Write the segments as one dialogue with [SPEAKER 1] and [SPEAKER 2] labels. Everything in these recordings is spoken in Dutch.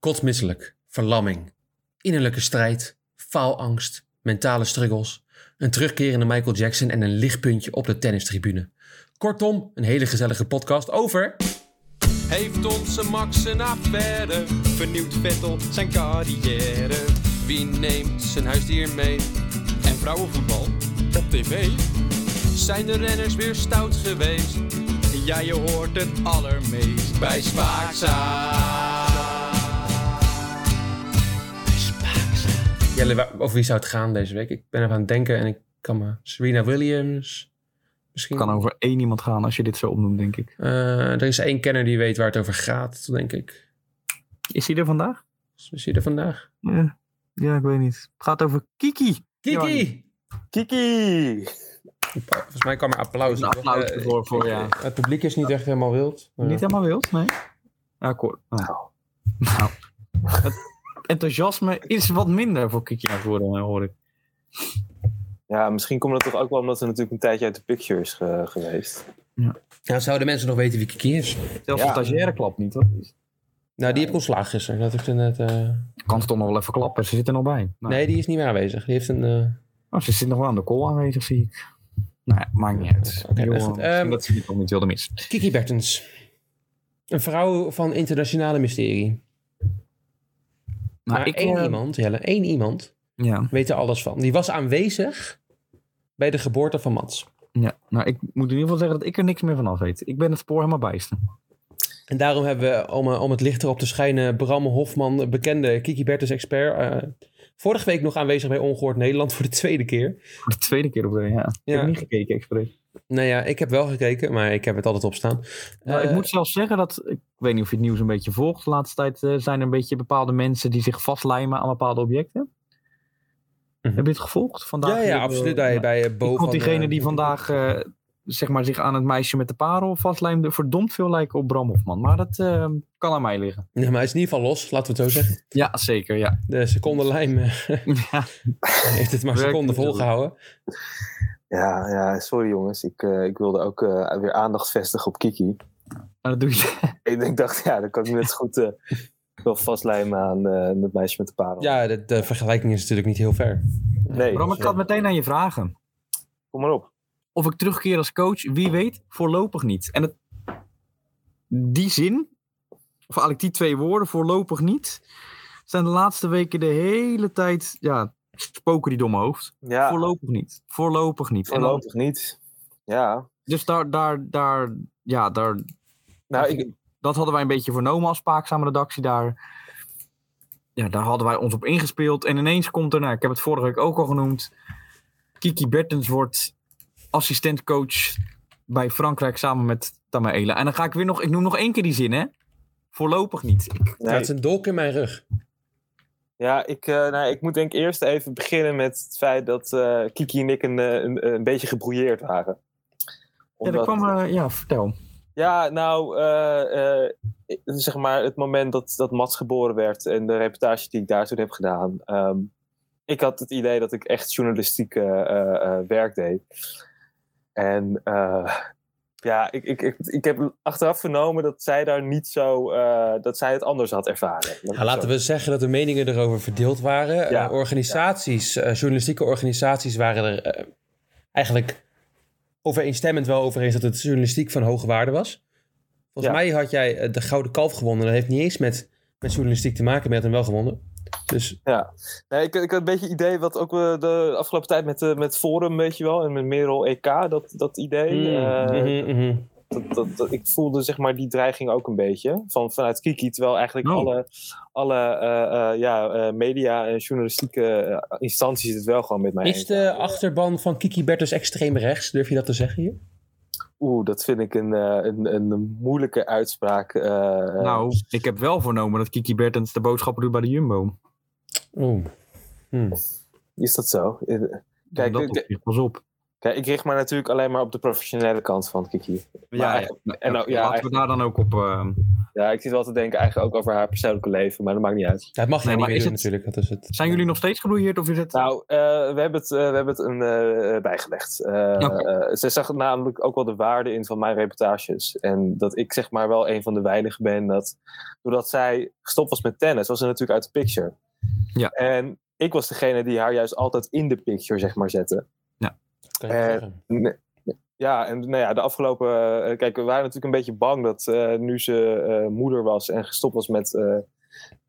[SPEAKER 1] Kotsmisselijk, verlamming, innerlijke strijd, faalangst, mentale struggles, een terugkerende Michael Jackson en een lichtpuntje op de tennistribune. Kortom, een hele gezellige podcast over...
[SPEAKER 2] Heeft onze Max een affaire? Vernieuwt Vettel zijn carrière? Wie neemt zijn huisdier mee? En vrouwenvoetbal op tv? Zijn de renners weer stout geweest? Ja, je hoort het allermeest bij Spaakza.
[SPEAKER 1] Jelle, waar- over wie zou het gaan deze week? Ik ben even aan het denken en ik kan me... Serena Williams... Misschien...
[SPEAKER 3] Het kan over één iemand gaan als je dit zo opnoemt, denk ik.
[SPEAKER 1] Eh, er is één kenner die weet waar het over gaat, denk ik.
[SPEAKER 3] Is hij er vandaag?
[SPEAKER 1] Is hij er vandaag?
[SPEAKER 3] Ja, ja ik weet niet. Het gaat over Kiki.
[SPEAKER 1] Kiki!
[SPEAKER 4] Kiki!
[SPEAKER 1] Volgens mij kwam er applaus.
[SPEAKER 3] Een applaus voor, ja.
[SPEAKER 1] Het publiek is niet echt helemaal wild.
[SPEAKER 3] Niet helemaal wild, nee. Hoor. Nou. Nou. Het enthousiasme is wat minder voor Kiki aan het worden, hoor ik.
[SPEAKER 4] Ja, misschien komt dat toch ook wel omdat ze natuurlijk een tijdje uit de picture is ge- geweest.
[SPEAKER 1] Ja, zouden mensen nog weten wie Kiki is?
[SPEAKER 3] Zelfs
[SPEAKER 4] Ja.
[SPEAKER 3] de stagiaire klapt niet, hoor.
[SPEAKER 1] Nou, die heeft ontslagen gisteren. Dat heeft net, eh,
[SPEAKER 3] Kan ze toch nog wel even klappen, ze zit er nog bij. Nou.
[SPEAKER 1] Nee, die is niet meer aanwezig. Die heeft een... eh,
[SPEAKER 3] Oh, ze zit nog wel aan de call aanwezig, zie ik. Nou ja, maakt niet uit.
[SPEAKER 1] Ehm,
[SPEAKER 3] dat ze het nog niet wilde missen.
[SPEAKER 1] Kiki Bertens. Een vrouw van internationale mysterie. Maar
[SPEAKER 3] ik,
[SPEAKER 1] één
[SPEAKER 3] eh,
[SPEAKER 1] iemand, Jelle, één iemand
[SPEAKER 3] Ja,
[SPEAKER 1] weet er alles van. Die was aanwezig bij de geboorte van Mats.
[SPEAKER 3] ja, nou ik moet in ieder geval zeggen dat ik er niks meer van af weet. Ik ben het spoor helemaal bijster.
[SPEAKER 1] En daarom hebben we, om, eh, om het licht erop te schijnen, Bram Hofman, bekende Kiki Bertens expert. eh, vorige week nog aanwezig bij Ongehoord Nederland voor de tweede keer.
[SPEAKER 3] Voor de tweede keer op de, ja. Ik
[SPEAKER 1] Ja.
[SPEAKER 3] heb niet gekeken, expres.
[SPEAKER 1] Nou ja, ik heb wel gekeken, maar ik heb het altijd op staan.
[SPEAKER 3] Nou,
[SPEAKER 1] Eh,
[SPEAKER 3] ik moet zelfs zeggen dat, ik weet niet of je het nieuws een beetje volgt, de laatste tijd eh, zijn er een beetje bepaalde mensen die zich vastlijmen aan bepaalde objecten.
[SPEAKER 1] Mhm.
[SPEAKER 3] Heb je het gevolgd? Vandaag
[SPEAKER 1] ja, ja,
[SPEAKER 3] eh,
[SPEAKER 1] absoluut. Bij, bij eh, Bo
[SPEAKER 3] ik vond
[SPEAKER 1] van,
[SPEAKER 3] diegene
[SPEAKER 1] eh,
[SPEAKER 3] die vandaag eh, zeg maar, zich aan het meisje met de parel vastlijmde verdomd veel lijken op Bram Hofman. Maar dat eh, kan aan mij liggen.
[SPEAKER 1] Maar hij is in ieder geval los, laten we het zo zeggen.
[SPEAKER 3] Ja, zeker, ja.
[SPEAKER 1] De secondenlijm eh,
[SPEAKER 3] ja.
[SPEAKER 1] heeft het maar seconden volgehouden.
[SPEAKER 4] Ja, ja sorry jongens. Ik, eh, ik wilde ook eh, weer aandacht vestigen op Kiki.
[SPEAKER 3] Maar dat doe je.
[SPEAKER 4] Ik denk, dacht, ja, dan kan ik net zo goed eh, wel vastlijmen aan eh het meisje met de parel.
[SPEAKER 1] Ja, de, de vergelijking is natuurlijk niet heel ver.
[SPEAKER 4] nee,
[SPEAKER 3] Bram, ik ga het meteen aan je vragen.
[SPEAKER 4] kom maar op.
[SPEAKER 3] Of ik terugkeer als coach, wie weet, voorlopig niet. En het, die zin, of eigenlijk die twee woorden, voorlopig niet, zijn de laatste weken de hele tijd, ja, spoken die domme hoofd.
[SPEAKER 4] Ja,
[SPEAKER 3] Voorlopig niet. Voorlopig niet. Dan-
[SPEAKER 4] voorlopig niet. Ja,
[SPEAKER 3] dus daar, daar, daar, ja, daar,
[SPEAKER 4] nou, ik,
[SPEAKER 3] dat hadden wij een beetje vernomen als spaakzame redactie daar. Ja, daar hadden wij ons op ingespeeld. En ineens komt er, nou, ik heb het vorige week ook al genoemd. Kiki Bertens wordt assistentcoach bij Frankrijk samen met Tamaela. En dan ga ik weer nog, ik noem nog één keer die zin, hè? Voorlopig niet. Ik-
[SPEAKER 1] het is een dolk in mijn rug.
[SPEAKER 4] Ja, ik, eh, nou, ik moet denk ik eerst even beginnen met het feit dat eh, Kiki en ik een, eh, een, een beetje gebrouilleerd waren.
[SPEAKER 3] ja, dat kwam, ja, vertel.
[SPEAKER 4] Ja, nou, zeg maar het moment dat, dat Mats geboren werd en de reportage die ik daar toen heb gedaan. ehm, ik had het idee dat ik echt journalistiek werk deed. En ja, ik, ik, ik, ik heb achteraf vernomen dat zij daar niet zo, eh, dat zij het anders had ervaren.
[SPEAKER 1] Ja, laten we zeggen dat de meningen erover verdeeld waren.
[SPEAKER 4] Ja.
[SPEAKER 1] Eh, organisaties, eh, journalistieke organisaties waren er eigenlijk overeenstemmend wel over eens dat het journalistiek van hoge waarde was. Volgens mij had jij de Gouden Kalf gewonnen. Dat heeft niet eens met, met journalistiek te maken, maar je had hem wel gewonnen. Dus
[SPEAKER 4] Ja, nee, ik, ik had een beetje het idee wat ook eh, de afgelopen tijd met, eh, met Forum, weet je wel, en met Merel EK, dat, dat idee.
[SPEAKER 1] mm,
[SPEAKER 4] eh,
[SPEAKER 1] mhm, mhm.
[SPEAKER 4] dat, dat, dat- ik voelde zeg maar die dreiging ook een beetje van, vanuit Kiki. Terwijl eigenlijk
[SPEAKER 3] Oh.
[SPEAKER 4] alle, alle eh, eh, ja, eh, media en journalistieke instanties het wel gewoon met mij
[SPEAKER 1] Is de achterban van Kiki Bertens extreem rechts? Durf je dat te zeggen hier?
[SPEAKER 4] Oeh, dat vind ik een, eh, een, een moeilijke uitspraak. eh,
[SPEAKER 3] nou, ik heb wel vernomen dat Kiki Bertens de boodschappen doet bij de Jumbo.
[SPEAKER 1] Oeh. Hm.
[SPEAKER 4] Is dat zo? Eh, Kijk,
[SPEAKER 3] dat
[SPEAKER 4] ik-
[SPEAKER 3] pas op.
[SPEAKER 4] Kijk, ik richt me natuurlijk alleen maar op de professionele kant van Kiki. Maar eigenlijk- en nou, ja,
[SPEAKER 3] laten we daar dan ook op... eh,
[SPEAKER 4] Ja, ik zit wel te denken eigenlijk ook over haar persoonlijke leven, maar dat maakt niet uit.
[SPEAKER 1] Ja, het mag
[SPEAKER 3] Nee,
[SPEAKER 1] niet
[SPEAKER 3] maar
[SPEAKER 1] meer
[SPEAKER 3] is
[SPEAKER 1] doen
[SPEAKER 3] het-
[SPEAKER 1] natuurlijk. Dat is het.
[SPEAKER 3] Zijn jullie nog steeds gebrouilleerd of is het...
[SPEAKER 4] Nou, eh, we hebben het, eh, we hebben het een, eh, bijgelegd. Eh, eh, ze zag namelijk ook wel de waarde in van mijn reportages. En dat ik zeg maar wel een van de weinigen ben dat... Doordat zij gestopt was met tennis, was ze natuurlijk uit de picture.
[SPEAKER 3] Ja.
[SPEAKER 4] En ik was degene die haar juist altijd in de picture, zeg maar, zette.
[SPEAKER 1] Kan je zeggen.
[SPEAKER 4] Nee. Ja, en nou ja, de afgelopen. eh, kijk, we waren natuurlijk een beetje bang dat eh, nu ze eh, moeder was en gestopt was met eh,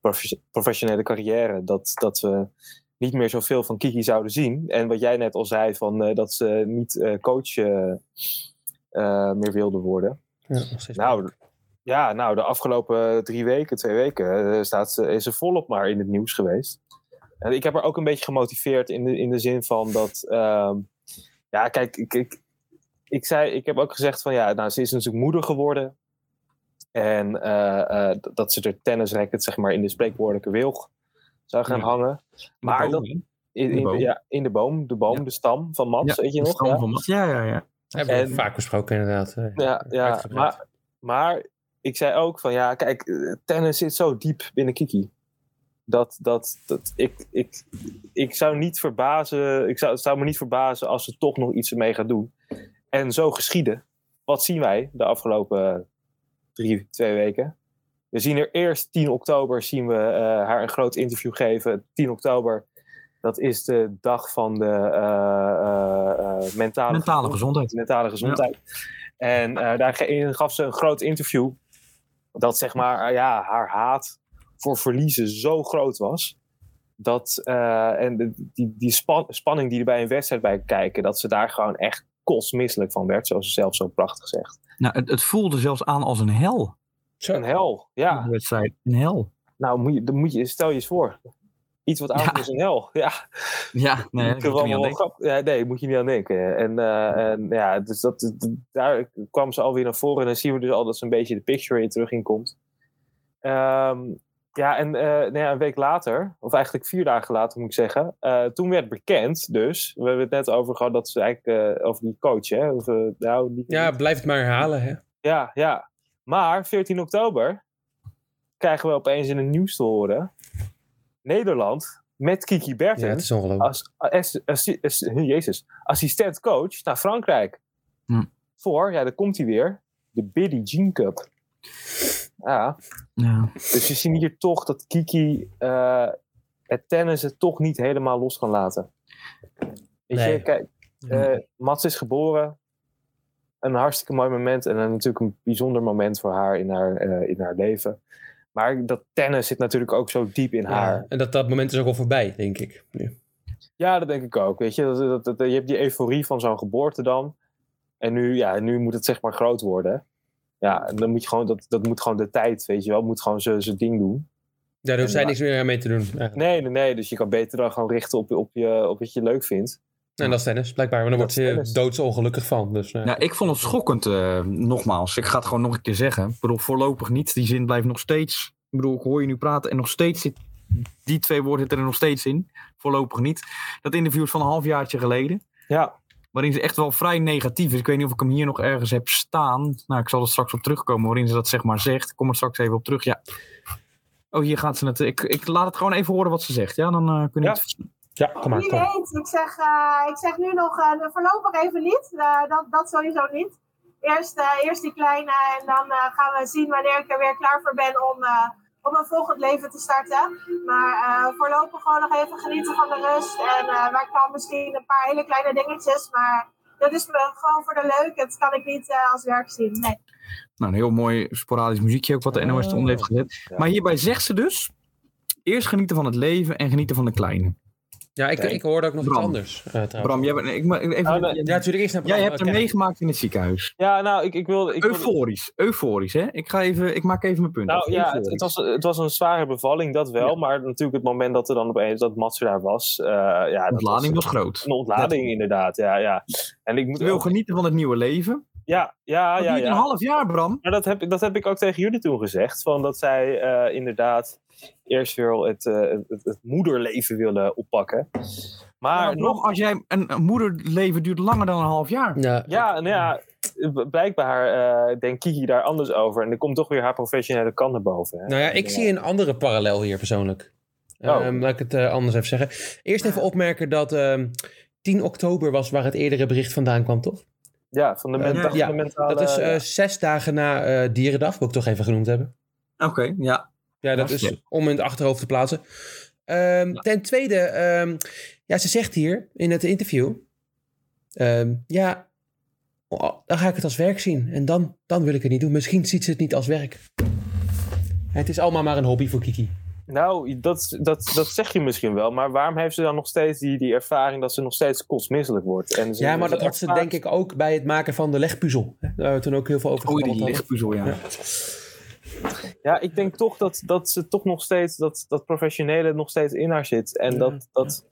[SPEAKER 4] profe- professionele carrière, dat, dat we niet meer zoveel van Kiki zouden zien. En wat jij net al zei, van, eh, dat ze niet eh, coach meer wilde worden.
[SPEAKER 1] Ja,
[SPEAKER 4] Nou, ja, nou, de afgelopen drie weken, twee weken, eh, staat ze, is ze volop maar in het nieuws geweest. En ik heb haar ook een beetje gemotiveerd in de, in de zin van dat. ehm, ja, kijk, ik, ik, ik, zei, ik heb ook gezegd van ja, nou, ze is natuurlijk moeder geworden. En eh, eh, dat ze de tennisracket, zeg maar, in de spreekwoordelijke wilg zou gaan
[SPEAKER 3] Ja.
[SPEAKER 4] hangen. Maar
[SPEAKER 3] boom,
[SPEAKER 4] dat,
[SPEAKER 3] hè?
[SPEAKER 4] in,
[SPEAKER 3] de
[SPEAKER 4] ja, in de boom, de boom,
[SPEAKER 3] Ja.
[SPEAKER 4] de stam van Mats,
[SPEAKER 3] Ja,
[SPEAKER 4] weet je
[SPEAKER 3] de
[SPEAKER 4] nog?
[SPEAKER 3] stam
[SPEAKER 4] Ja.
[SPEAKER 3] van Mats. Ja, ja, ja.
[SPEAKER 1] Hebben we
[SPEAKER 4] En-
[SPEAKER 1] vaak besproken inderdaad. eh,
[SPEAKER 4] Ja, ja maar, maar ik zei ook van ja, kijk, eh, tennis zit zo diep binnen Kiki. Dat, dat, dat ik, ik, ik zou niet verbazen, ik zou, het zou me niet verbazen als ze toch nog iets ermee gaat doen. En zo geschieden. Wat zien wij de afgelopen drie, twee weken? We zien er eerst 10 oktober zien we eh, haar een groot interview geven. 10 oktober, dat is de dag van de eh, eh, eh, mentale,
[SPEAKER 3] Mentale gezondheid.
[SPEAKER 4] mentale gezondheid. En eh, daar gaf ze een groot interview. Dat zeg maar, eh, ja, haar haat voor verliezen zo groot was. Dat, eh, en de- die, die span- spanning die er bij een wedstrijd bij kijken, dat ze daar gewoon echt kostmisselijk van werd, zoals ze zelf zo prachtig zegt.
[SPEAKER 3] Nou, het, het voelde zelfs aan als een hel.
[SPEAKER 4] Een hel, ja.
[SPEAKER 3] De wedstrijd. Een hel.
[SPEAKER 4] Nou, moet je, dan moet je, stel je eens voor. Iets wat oud
[SPEAKER 3] Ja.
[SPEAKER 4] is een hel. Ja,
[SPEAKER 3] Ja, nee,
[SPEAKER 4] Ik
[SPEAKER 3] moet
[SPEAKER 4] wel
[SPEAKER 3] niet aan
[SPEAKER 4] wel
[SPEAKER 3] denken.
[SPEAKER 4] grap- ja, nee, moet je niet aan denken. En, eh, en ja, dus dat, daar kwam ze alweer naar voren. En dan zien we dus al dat ze een beetje de picture in terug in komt. Ehm, ja, en eh, nou ja, een week later, of eigenlijk vier dagen later moet ik zeggen. eh, toen werd bekend dus, we hebben het net over gehad dat ze eigenlijk, over die coach, hè. Of, nou, die,
[SPEAKER 1] Ja, blijf het maar herhalen. Hè?
[SPEAKER 4] ja, ja. Maar 14 oktober krijgen we opeens in het nieuws te horen. Nederland met Kiki
[SPEAKER 1] Ja,
[SPEAKER 4] Bertens
[SPEAKER 1] het is ongelooflijk.
[SPEAKER 4] als, assi- as- Jezus, assistent coach naar Frankrijk.
[SPEAKER 3] Hm.
[SPEAKER 4] Voor, ja, daar komt hij weer, de Biddy Jean Cup. Ja,
[SPEAKER 3] Ja.
[SPEAKER 4] dus we zien hier toch dat Kiki eh, het tennis het toch niet helemaal los kan laten. Weet
[SPEAKER 1] Nee.
[SPEAKER 4] je, kijk, eh, Mats is geboren. Een hartstikke mooi moment en een, natuurlijk een bijzonder moment voor haar in haar, eh, in haar leven. Maar dat tennis zit natuurlijk ook zo diep in haar.
[SPEAKER 1] Ja, en dat, dat moment is ook al voorbij, denk ik. Nu.
[SPEAKER 4] Ja, dat denk ik ook. Weet je, dat, dat, dat- je hebt die euforie van zo'n geboorte dan. En nu, ja, nu moet het zeg maar groot worden. Ja, en dan moet je gewoon, dat, dat moet gewoon de tijd, weet je wel, moet gewoon zijn ding doen.
[SPEAKER 1] Ja, daar hoeft zij
[SPEAKER 4] Ja.
[SPEAKER 1] niks meer mee te doen. eigenlijk.
[SPEAKER 4] Nee, nee, nee. Dus je kan beter dan gewoon richten op, op, je, op wat je leuk vindt.
[SPEAKER 1] En dat is tennis, blijkbaar. Maar dan
[SPEAKER 4] Dat
[SPEAKER 1] wordt
[SPEAKER 4] tennis.
[SPEAKER 1] doodsongelukkig van. Dus,
[SPEAKER 3] Ja, ik vond het schokkend, eh, nogmaals. Ik ga het gewoon nog een keer zeggen. Ik bedoel, voorlopig niet. Die zin blijft nog steeds... Ik bedoel, ik hoor je nu praten en nog steeds zit... Die twee woorden zitten er nog steeds in. Voorlopig niet. Dat interview is van een halfjaartje geleden.
[SPEAKER 4] Ja,
[SPEAKER 3] Waarin ze echt wel vrij negatief is. Ik weet niet of ik hem hier nog ergens heb staan. Nou, ik zal er straks op terugkomen waarin ze dat zeg maar zegt. Ik kom er straks even op terug. Ja. Oh, hier gaat ze het. Ik, ik laat het gewoon even horen wat ze zegt. Ja, dan eh kun je
[SPEAKER 4] Ja.
[SPEAKER 3] het
[SPEAKER 1] ja, kom maar.
[SPEAKER 5] Wie
[SPEAKER 1] Kom.
[SPEAKER 5] weet, ik zeg, eh, ik zeg nu nog eh, voorlopig even niet. Eh, dat, dat sowieso niet. Eerst, eh, eerst die kleine en dan eh, gaan we zien wanneer ik er weer klaar voor ben om, eh, om een volgend leven te starten. Maar eh, voorlopig gewoon nog even genieten van de rust. En uh, wij kan misschien een paar hele kleine dingetjes, maar dat is me gewoon voor de leuk. Het kan ik niet eh, als werk zien. Nee.
[SPEAKER 3] Nou, een heel mooi sporadisch muziekje ook wat de NOS eronder heeft gezet. Maar hierbij zegt ze dus... Eerst genieten van het leven en genieten van de kleine.
[SPEAKER 1] Ja, ik, ik hoorde ook nog iets
[SPEAKER 3] Bram.
[SPEAKER 1] anders. eh.
[SPEAKER 3] Bram, jij, bent, ik, maar even,
[SPEAKER 4] Oh, nee.
[SPEAKER 1] Ja, natuurlijk eerst naar
[SPEAKER 3] jij hebt er
[SPEAKER 1] Kijk.
[SPEAKER 3] meegemaakt in het ziekenhuis.
[SPEAKER 4] ja nou, ik, ik wil... Ik wilde-
[SPEAKER 3] Euforisch, euforisch hè. Ik, ga even, ik maak even mijn punt. af.
[SPEAKER 4] Nou ja, het, was, het was een zware bevalling, dat wel.
[SPEAKER 3] Ja.
[SPEAKER 4] Maar natuurlijk het moment dat er dan opeens dat Mats daar was. eh ja,
[SPEAKER 3] De ontlading was
[SPEAKER 4] was
[SPEAKER 3] groot.
[SPEAKER 4] een ontlading inderdaad, ja, ja. En ik moet
[SPEAKER 3] Ik wil
[SPEAKER 4] ook-
[SPEAKER 3] genieten van het nieuwe leven.
[SPEAKER 4] Ja, ja,
[SPEAKER 3] Dat
[SPEAKER 4] ja,
[SPEAKER 3] duurt
[SPEAKER 4] ja.
[SPEAKER 3] een half jaar, Bram.
[SPEAKER 4] Maar dat heb, ik- dat heb ik ook tegen jullie toen gezegd. Van dat zij eh, inderdaad eerst weer het, eh, het, het moederleven willen oppakken. Maar
[SPEAKER 3] Bram,
[SPEAKER 4] nog,
[SPEAKER 3] als jij een, een moederleven duurt langer dan een half jaar.
[SPEAKER 1] Ja,
[SPEAKER 4] ja, nou ja, blijkbaar eh, denkt Kiki daar anders over. En er komt toch weer haar professionele kant naar boven. Hè?
[SPEAKER 1] Nou ja, ik zie een andere parallel hier persoonlijk.
[SPEAKER 4] Oh.
[SPEAKER 1] Ehm, laat ik het anders even zeggen. Eerst even opmerken dat ehm 10 oktober was waar het eerdere bericht vandaan kwam, toch?
[SPEAKER 4] Ja, van de,
[SPEAKER 3] Ja,
[SPEAKER 4] menta-
[SPEAKER 1] ja,
[SPEAKER 4] van de mentale...
[SPEAKER 1] Dat is eh,
[SPEAKER 4] ja.
[SPEAKER 1] zes dagen na eh, Dierendag, wil ik toch even genoemd hebben.
[SPEAKER 3] Oké, ja.
[SPEAKER 1] Ja, dat is om in het achterhoofd te plaatsen. Ehm, Ten tweede, ehm, ja, ze zegt hier in het interview... ehm, ja, oh, dan ga ik het als werk zien. En dan, dan wil ik het niet doen. Misschien ziet ze het niet als werk. Het is allemaal maar een hobby voor Kiki.
[SPEAKER 4] Nou, dat, dat, dat zeg je misschien wel. Maar waarom heeft ze dan nog steeds die, die ervaring dat ze nog steeds kotsmisselijk wordt? En ze-
[SPEAKER 1] Ja, maar dat
[SPEAKER 4] ze
[SPEAKER 1] had ze denk ik ook bij het maken van de legpuzzel. Daar hebben we toen ook heel veel over
[SPEAKER 3] Oei,
[SPEAKER 1] gebabbeld
[SPEAKER 3] die
[SPEAKER 1] hadden.
[SPEAKER 3] lichtpuzzel, ja.
[SPEAKER 4] Ja, ik denk toch dat, dat ze toch nog steeds, dat, dat professionele nog steeds in haar zit. En
[SPEAKER 1] Ja,
[SPEAKER 4] dat, dat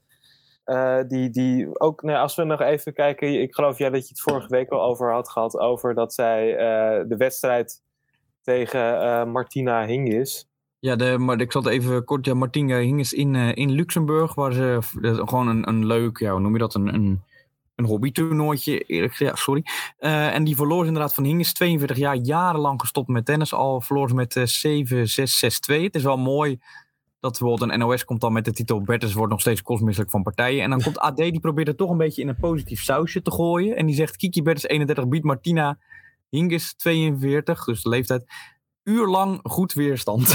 [SPEAKER 4] eh, die, die ook, nou, ja, als we nog even kijken, ik geloof jij dat je het vorige week al over had gehad, over dat zij eh, de wedstrijd tegen eh, Martina Hingis.
[SPEAKER 3] Ja, de, maar ik zal het even kort. Ja, Martina Hingis in, eh, in Luxemburg, waar ze eh, gewoon een, een leuk, ja, hoe noem je dat? Een, een, een hobbytoernooitje, eerlijk ja, sorry. Eh, en die verloor ze inderdaad van Hingis, 42 jaar, jarenlang gestopt met tennis. Al verloor ze met eh 7-6-6-2. Het is wel mooi dat bijvoorbeeld een NOS komt dan met de titel Bertens wordt nog steeds kostmisselijk van partijen. En dan komt AD, die probeert het toch een beetje in een positief sausje te gooien. En die zegt, Kiki Bertens 31 biedt Martina Hingis 42, dus de leeftijd, uurlang goed weerstand.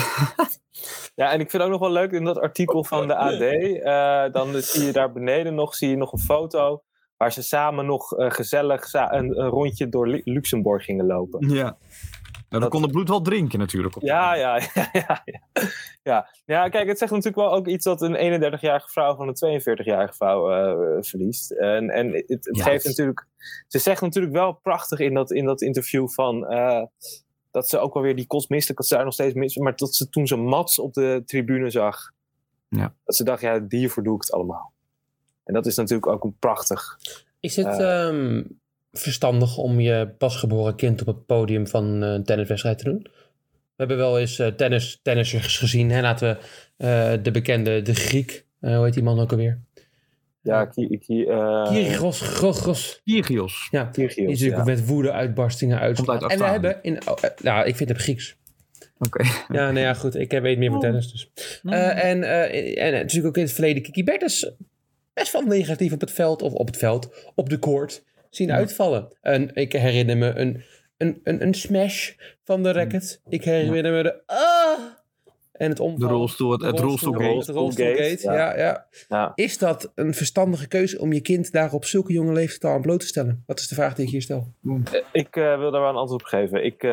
[SPEAKER 4] Ja, en ik vind ook nog wel leuk in dat artikel van de AD, eh, dan zie je daar beneden nog, zie je nog een foto waar ze samen nog eh, gezellig sa- een, een rondje door Lu- Luxemburg gingen lopen.
[SPEAKER 3] Ja. Nou, dan kon de bloed wel drinken natuurlijk. op-
[SPEAKER 4] Ja, ja, ja, ja, ja. Ja, ja kijk, het zegt natuurlijk wel ook iets dat een 31-jarige vrouw van een 42-jarige vrouw eh, verliest. En, en het, het
[SPEAKER 3] Ja,
[SPEAKER 4] geeft
[SPEAKER 3] het-
[SPEAKER 4] natuurlijk. Ze zegt natuurlijk wel prachtig in dat, in dat interview van. Dat ze ook wel weer die kostmisselijk, dat ze daar nog steeds mis. Maar dat ze toen ze Mats op de tribune zag.
[SPEAKER 3] Ja.
[SPEAKER 4] Dat ze dacht, ja, hiervoor doe ik het allemaal. En dat is natuurlijk ook een prachtig.
[SPEAKER 1] Is het
[SPEAKER 4] Eh.
[SPEAKER 1] ehm, verstandig om je pasgeboren kind op het podium van eh, een tenniswedstrijd te doen? We hebben wel eens eh, tennis, tennissers gezien. Hè? Laten we eh, de bekende, de Griek, hoe heet die man ook alweer?
[SPEAKER 4] Ja, ki, ki, eh,
[SPEAKER 1] Kyrgios, Grogos.
[SPEAKER 3] Kyrgios.
[SPEAKER 1] Ja, die
[SPEAKER 4] Kyrgios,
[SPEAKER 1] is natuurlijk
[SPEAKER 4] ja.
[SPEAKER 1] met woede-uitbarstingen uit.
[SPEAKER 3] Komt uit
[SPEAKER 1] En we hebben in, oh, eh, nou, ik vind het Grieks.
[SPEAKER 3] Oké.
[SPEAKER 1] Ja, nou ja, goed. Ik weet meer van tennis. Dus. Eh, en, eh, en natuurlijk ook in het verleden Kiki Bertens best wel negatief op het veld, of op het veld, op de court zien uitvallen. En ik herinner me een, een, een, een smash van de racket. Ik herinner me de ah! En het omvallen.
[SPEAKER 3] De rolstoel, het-
[SPEAKER 1] De
[SPEAKER 3] het rolstoelgate.
[SPEAKER 1] Het rolstoelgate,
[SPEAKER 4] Ja.
[SPEAKER 1] ja. Ja,
[SPEAKER 4] Ja.
[SPEAKER 1] Is dat een verstandige keuze om je kind daar op zulke jonge leeftijd al aan bloot te stellen? Dat is de vraag die ik hier stel.
[SPEAKER 4] Ik eh, wil daar wel een antwoord op geven. Ik, eh,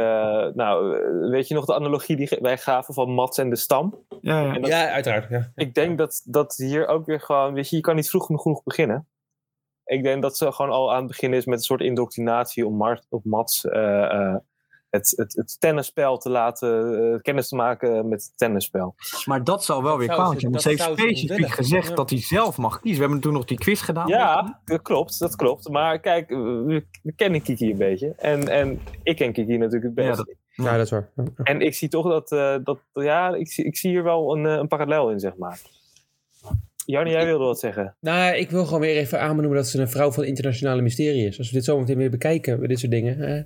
[SPEAKER 4] nou, eh, weet je nog de analogie die wij gaven van Mats en de stam?
[SPEAKER 3] Ja, ja.
[SPEAKER 4] En dat-
[SPEAKER 1] Ja, uiteraard. Ja.
[SPEAKER 4] Ik denk dat, dat hier ook weer gewoon, weet je, je kan niet vroeg genoeg, genoeg beginnen. Ik denk dat ze gewoon al aan het begin is met een soort indoctrinatie om Mart, op Mats eh, eh, het, het, het tennisspel te laten, eh, kennis te maken met het tennisspel.
[SPEAKER 3] Maar dat zou wel weer kwaad zijn. Want
[SPEAKER 1] dat
[SPEAKER 3] ze heeft specifiek gezegd
[SPEAKER 1] Ja.
[SPEAKER 3] dat hij zelf mag kiezen. We hebben toen nog die quiz gedaan.
[SPEAKER 4] Ja, dat klopt, dat klopt. Maar kijk, we, we kennen Kiki een beetje. En, en ik ken Kiki natuurlijk het
[SPEAKER 3] Ja,
[SPEAKER 4] best.
[SPEAKER 1] ja, dat is waar. Ja.
[SPEAKER 4] En ik zie toch dat, eh, dat ja, ik zie, ik zie hier wel een, eh, een parallel in, zeg maar. Janne, jij wilde wat zeggen.
[SPEAKER 1] Nou, ik wil gewoon weer even aanbenoemen dat ze een vrouw van internationale mysterie is. Als we dit zo meteen weer bekijken, dit soort dingen. Hè?